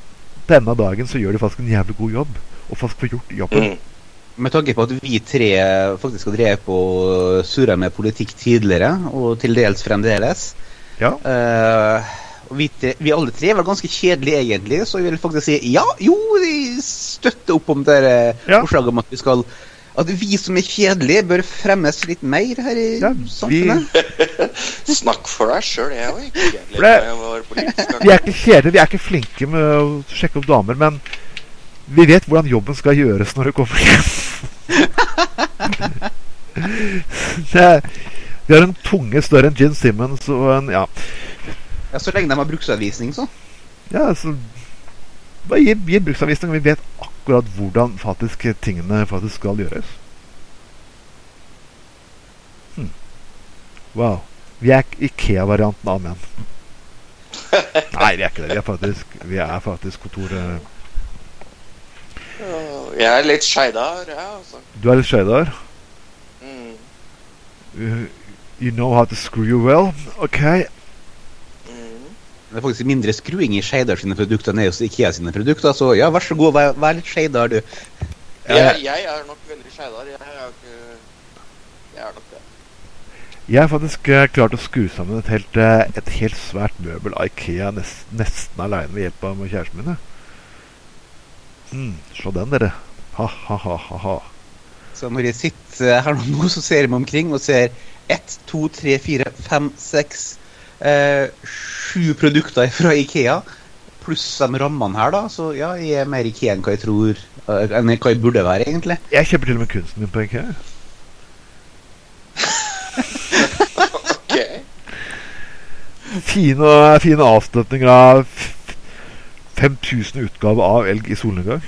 denne dagen så gjør de faktisk en jævlig god jobb. Og faktisk får gjort jobben. Mm. Med tanke på at vi tre faktisk har drevet på og surra med politikk tidligere, og til dels fremdeles Ja. Uh, og vi, tre, vi alle tre var ganske kjedelige, egentlig, så jeg vil faktisk si ja, jo, de støtter opp om det eh, Ja. forslaget om at vi skal at vi som er kjedelige, bør fremmes litt mer her i Ja, vi- samfunnet. Snakk for deg sjøl, jeg òg. For det- Vi er ikke kjedelige, vi er ikke flinke med å sjekke opp damer, men vi vet hvordan jobben skal gjøres når du kommer hjem. Vi har en tunge større enn Gin Simmons og en Ja, Ja, så lenge de har bruksanvisning, så. ja så Bare gi, gi bruksanvisning, og vi vet akkurat hvordan faktisk tingene faktisk skal gjøres. Hmm. Wow. Vi er Ikea-varianten av menn. Nei, vi er ikke det. Vi er faktisk, vi er faktisk kontoret Jeg er litt skeidar, jeg, altså. Du er litt skeidar? Mm. Uh, You know how to screw well. OK. Det er faktisk mindre skruing i Skeidar sine produkter enn hos Ikea sine produkter, så ja, vær så god, vær, vær litt Skeidar, du. Jeg, jeg er nok veldig Skeidar. Jeg er ikke Jeg er nok det. Jeg har faktisk eh, klart å skru sammen et helt, eh, et helt svært møbel av Ikea nest, nesten aleine ved hjelp av kjæresten min. Mm, se den, dere. Ha-ha-ha-ha. Så når jeg sitter her nå, så ser jeg meg omkring og ser ett, to, tre, fire, fem, seks eh, Sju produkter fra Ikea. Pluss de rammene her, da. Så ja, jeg er mer Ikea enn hva jeg tror eh, Enn hva jeg burde være, egentlig. Jeg kjøper til og med kunsten min på Ikea. Ok. Fine, fine avstøtninger av 5000 utgaver av Elg i solnedgang.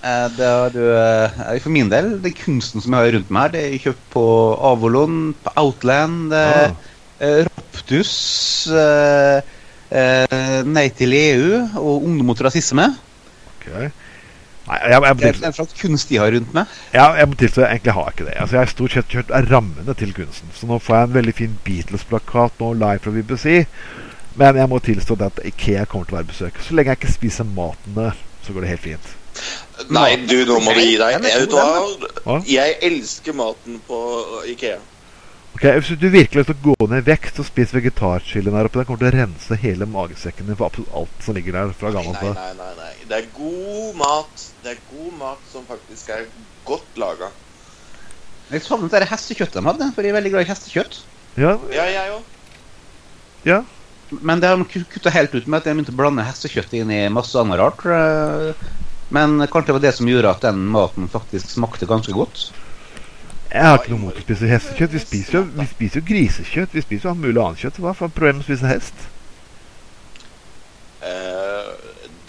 Eh, det, er- du, eh, for min del, den kunsten som jeg har rundt meg her, det er kjøpt på Avolon, på Outland, eh, Ah. Eh, Raptus, eh, eh, Nei til EU og Ungdom mot rasisme. Okay. Nei, jeg, jeg, jeg, Det er en kunst de har rundt meg. Ja, jeg må tilstå, jeg egentlig har jeg ikke det. Altså, jeg har stort sett kjørt rammene til kunsten. Så nå får jeg en veldig fin Beatles-plakat nå live fra BBC. Men jeg må tilstå det at Ikea kommer til å være besøk. Så lenge jeg ikke spiser maten der, så går det helt fint. Nei, du, nå må du gi deg. Jeg, jeg elsker maten på Ikea. Ok, Hvis du virkelig å gå ned i vekt, så spis vegetarchilien her oppe. Den kommer til å rense hele magesekken din for absolutt alt som ligger der fra Nei, gammelt nei, av. nei, nei, nei. Det er god mat. Det er god mat som faktisk er godt laga. Jeg savnet det hestekjøttet de hadde, for jeg er veldig glad i hestekjøtt. Ja, Ja, jeg òg. ja. Men det har de kutta helt ut med at de begynte å blande hestekjøtt inn i masse annet rart. Men kanskje det var det som gjorde at den maten faktisk smakte ganske godt. Jeg har ikke noe mot å spise hestekjøtt. Vi spiser jo, vi spiser jo grisekjøtt. Vi spiser jo alt mulig annet kjøtt. Hva er problemet med å spise hest? Uh,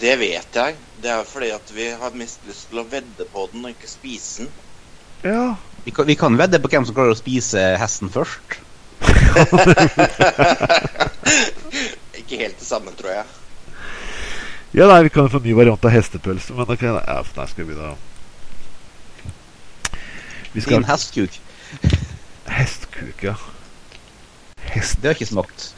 det vet jeg. Det er fordi at vi har mest lyst til å vedde på den og ikke spise den. Ja. Vi kan, vi kan vedde på hvem som klarer å spise hesten først. Ikke helt det samme, tror jeg. ja, nei, vi kan få en ny variant av hestepølse, men okay, nei, ja, nei skal vi da Vi Din skal hestkuk. Hestkuk, ja. Hest... Det har ikke smakt.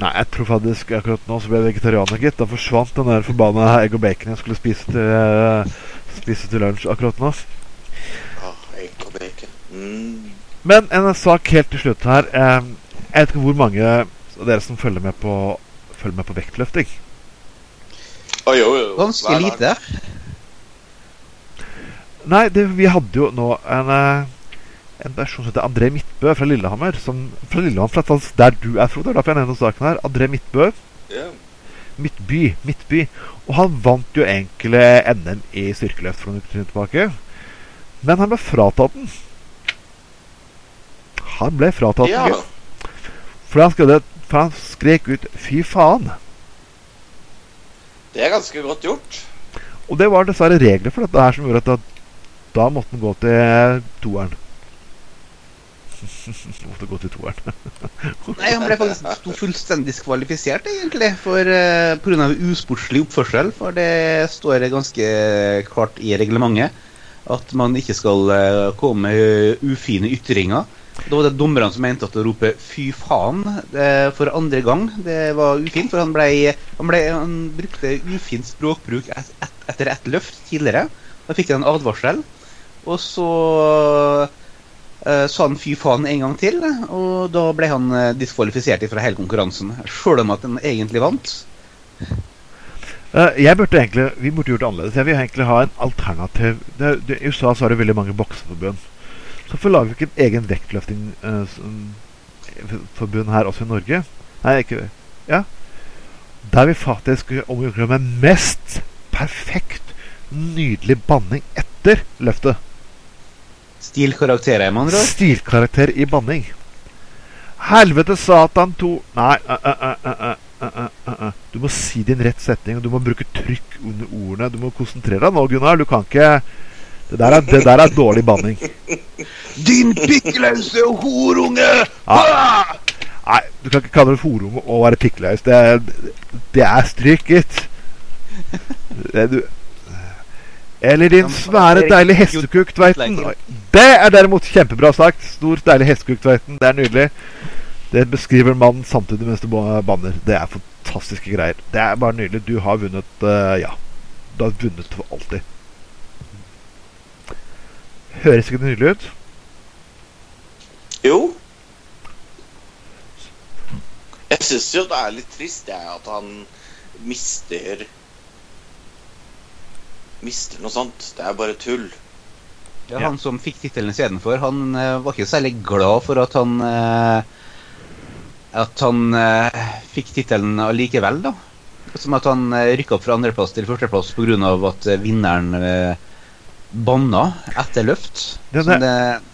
Nei, jeg tror faktisk akkurat nå så ble jeg vegetarianer, gitt. Da forsvant den der forbanna egg og bacon jeg skulle spise til, uh, spise til lunsj akkurat nå. Ah, egg og bacon. Mm. Men en sak helt til slutt her. Jeg vet ikke hvor mange av dere som følger med på, følger med på vektløfting. Å, jo, jo. Ganske lite. Nei, det, vi hadde jo nå en, eh, en person som heter André Midtbø fra Lillehammer. Som, fra Lillehammer, fra der du er, Frode. Derfor jeg nevner saken her. André Midtbø. Yeah. Midtby. Midtby. Og han vant jo egentlig NM i styrkeløft for noen uker tilbake. Men han ble fratatt den. Han ble fratatt ja. den. For han, skrev, for han skrek ut 'fy faen'. Det er ganske godt gjort. Og det var dessverre regler for dette her som gjorde at da, måtte han gå til toeren. måtte gå til toeren. Nei, Han ble faktisk fullstendig diskvalifisert, egentlig, for uh, pga. usportslig oppførsel. For det står ganske klart i reglementet at man ikke skal uh, komme med eh, ufine ytringer. Da var det dommerne som mente at å rope 'fy faen' det, for andre gang det var ufint. For han, ble, han, ble, han brukte ufin språkbruk et, et, etter ett løft tidligere. Da fikk han en advarsel. Og så uh, sa han 'fy faen' en gang til, og da ble han eh, diskvalifisert fra hele konkurransen. Sjøl om at han egentlig vant. Uh, jeg burde egentlig, Vi burde gjort det annerledes. Jeg vil egentlig ha en alternativ det, det, I USA så har det veldig mange bokseforbund. Så hvorfor lager vi ikke en egen vektløftingforbund her også i Norge? Nei, ikke Ja. Der vi faktisk omgjør med mest perfekt, nydelig banning etter løftet. Stilkarakterer, med andre ord. Stilkarakter i banning. Helvete satan to Nei. Uh, uh, uh, uh, uh, Du må si din rett setning, og du må bruke trykk under ordene. Du må konsentrere deg nå, Gunnar. Du kan ikke Det der er, det der er dårlig banning. Din pikkløse horunge! Ja. Nei, du kan ikke kalle det horunge og være pikkløs. Det, er- det er stryk, gitt. Eller din svære, deilige hestekuk, Tveiten. Det er derimot kjempebra sagt. Stor, deilig hestekuk, Tveiten. Det er nydelig. Det beskriver mannen samtidig mens du banner. Det er fantastiske greier. Det er bare nydelig. Du har vunnet uh, Ja. Du har vunnet for alltid. Høres ikke det nydelig ut? Jo. Jeg syns jo det er litt trist, jeg, at han mister Mister noe sånt. Det er bare tull. Ja, Han som fikk tittelen istedenfor, han uh, var ikke særlig glad for at han uh, At han uh, fikk tittelen allikevel, da. Som at han uh, rykka opp fra andreplass til førsteplass pga. at uh, vinneren uh, banna etter løft. Det,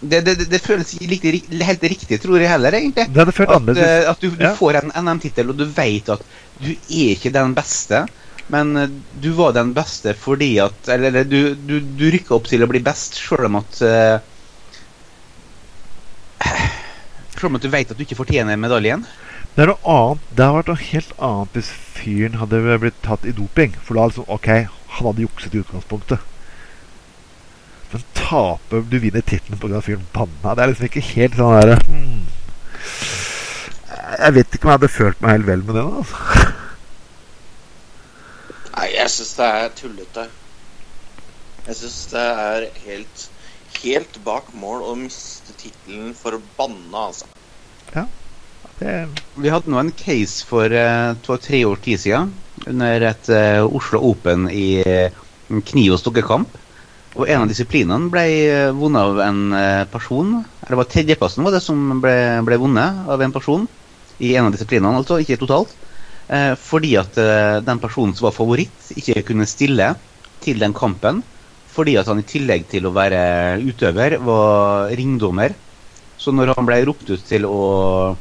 det, det, det, føles ikke helt riktig, tror jeg heller, egentlig. Det at, at du, du ja. får en NM-tittel, og du vet at du er ikke den beste. Men du var den beste fordi at Eller, eller du, du, du rykka opp til å bli best, sjøl om at uh, Sjøl om at du vet at du ikke fortjener medaljen. Det er noe annet. Det hadde vært noe helt annet hvis fyren hadde blitt tatt i doping. For da liksom, OK, han hadde jukset i utgangspunktet. Men tape du vinner tittelen pga. fyren banna Det er liksom ikke helt sånn derre hmm. Jeg vet ikke om jeg hadde følt meg helt vel med det. altså. Nei, jeg syns det er tullete. Jeg syns det er helt helt bak mål å miste tittelen for å banne, altså. Ja. Det... Vi hadde nå en case for uh, to-tre år tid siden under et uh, Oslo Open i uh, kniv- og stokkekamp. Og en av disiplinene ble vunnet av en person. Eller det var tredjeplassen var det som ble, ble vunnet av en person i en av disiplinene, altså, ikke totalt. Fordi at den personen som var favoritt, ikke kunne stille til den kampen. Fordi at han i tillegg til å være utøver, var ringdommer. Så når han ble ropt ut til å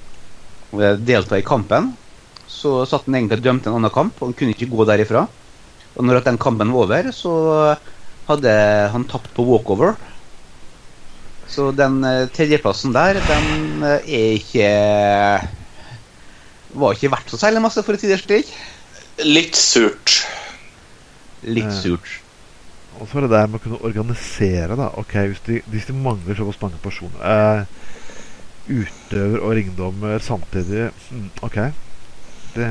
delta i kampen, så satt han egentlig og dømte en annen kamp, og han kunne ikke gå derifra. Og når den kampen var over, så hadde han tapt på walkover. Så den tredjeplassen der, den er ikke Var ikke verdt så særlig masse, for å si det slik. Litt surt. Litt surt. Og så er det der med å kunne organisere, da. Ok, Hvis de, hvis de mangler såpass mange personer eh, utøver og ringdommer samtidig mm, OK. Det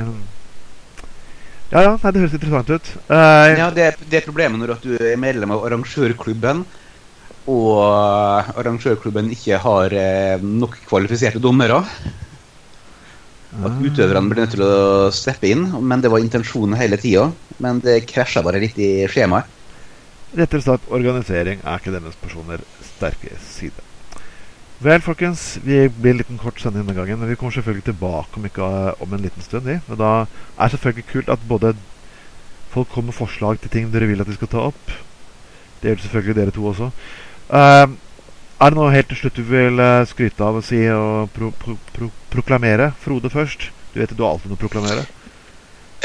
Ja, ja, nei, det høres interessant ut. Eh, ja, det, det, er problemet når du er medlem av arrangørklubben, og arrangørklubben ikke har eh, nok kvalifiserte dommere. At utøverne blir nødt til å steppe inn. Men det var intensjonen hele tida. Men det krasja bare litt i skjemaet. Rettere sagt, organisering er ikke deres personer sterke side. Vel, folkens, vi blir en liten kort sending denne gangen. Men vi kommer selvfølgelig tilbake om, ikke, om en liten stund. Men da er selvfølgelig kult at både folk kommer med forslag til ting dere vil at vi skal ta opp. Det gjør selvfølgelig dere to også. Uh, er det noe helt til slutt du vil uh, skryte av og si og pro pro pro proklamere? Frode først. Du vet at du har alltid noe å proklamere?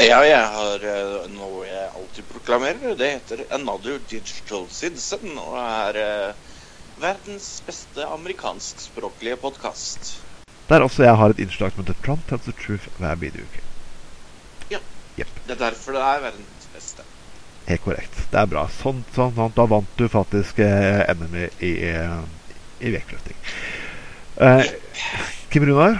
Ja, jeg har uh, noe jeg alltid proklamerer. Det heter Another Digital Citizen. og er verdens beste amerikanskspråklige podkast. Der også jeg har et innslag med The Trump tells the truth hver bidige Ja. Yep. Det er derfor det er verdens beste. Helt korrekt. Det er bra. Sånn, sånn, sånn. Da vant du faktisk eh, NM i, i, i vektløfting. Eh, Kim Runar?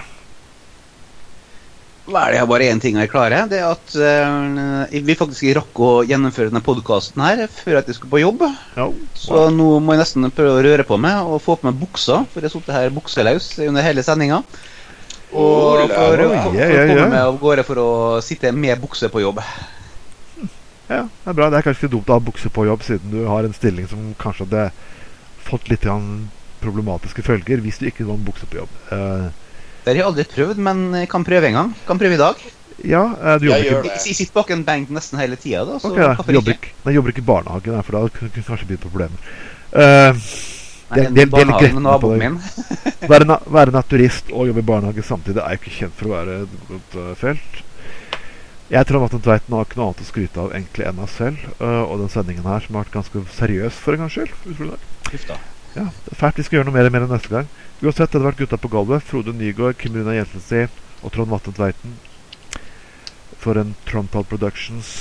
Vel, jeg har bare én ting jeg klarer. Det er at uh, vi faktisk ikke rakk å gjennomføre denne podkasten her før at jeg skulle på jobb. Ja. wow. Så nå må jeg nesten prøve å røre på meg og få på meg buksa, for jeg har sittet her bukseløs under hele sendinga. Og for, for, for, for å komme meg av gårde for å sitte med bukse på jobb. Ja, det er bra. Det er kanskje ikke dumt å ha bukse på jobb, siden du har en stilling som kanskje hadde fått litt problematiske følger hvis du ikke kan bukse på jobb. Uh, det har jeg aldri prøvd, men jeg kan prøve en gang. Kan prøve i dag. Ja, uh, du jobber ikke Jeg sitter bak en benk nesten hele tida, da. Så okay, da. Du jobber ikke, nei, jobber ikke i barnehagen, for da kunne det kanskje bli problemer. Uh, Nei, det, det, det er naboen min. være, na være naturist og jobbe i barnehage samtidig er ikke kjent for å være et godt uh, felt. Jeg tror Matten Tveiten har ikke noe annet å skryte av egentlig enn meg selv uh, og den sendingen her, som har vært ganske seriøs for en gangs skyld. Ja, det er fælt. Vi skal gjøre noe mer, mer neste gang. Uansett, det hadde vært gutta på gulvet. Frode Nygaard, Kim Runa Jensensi og Trond Vatne Tveiten. For en Trondpod Productions.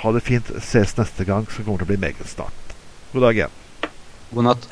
Ha det fint. Ses neste gang, som kommer til å bli meget snart. God dag igjen. God natt.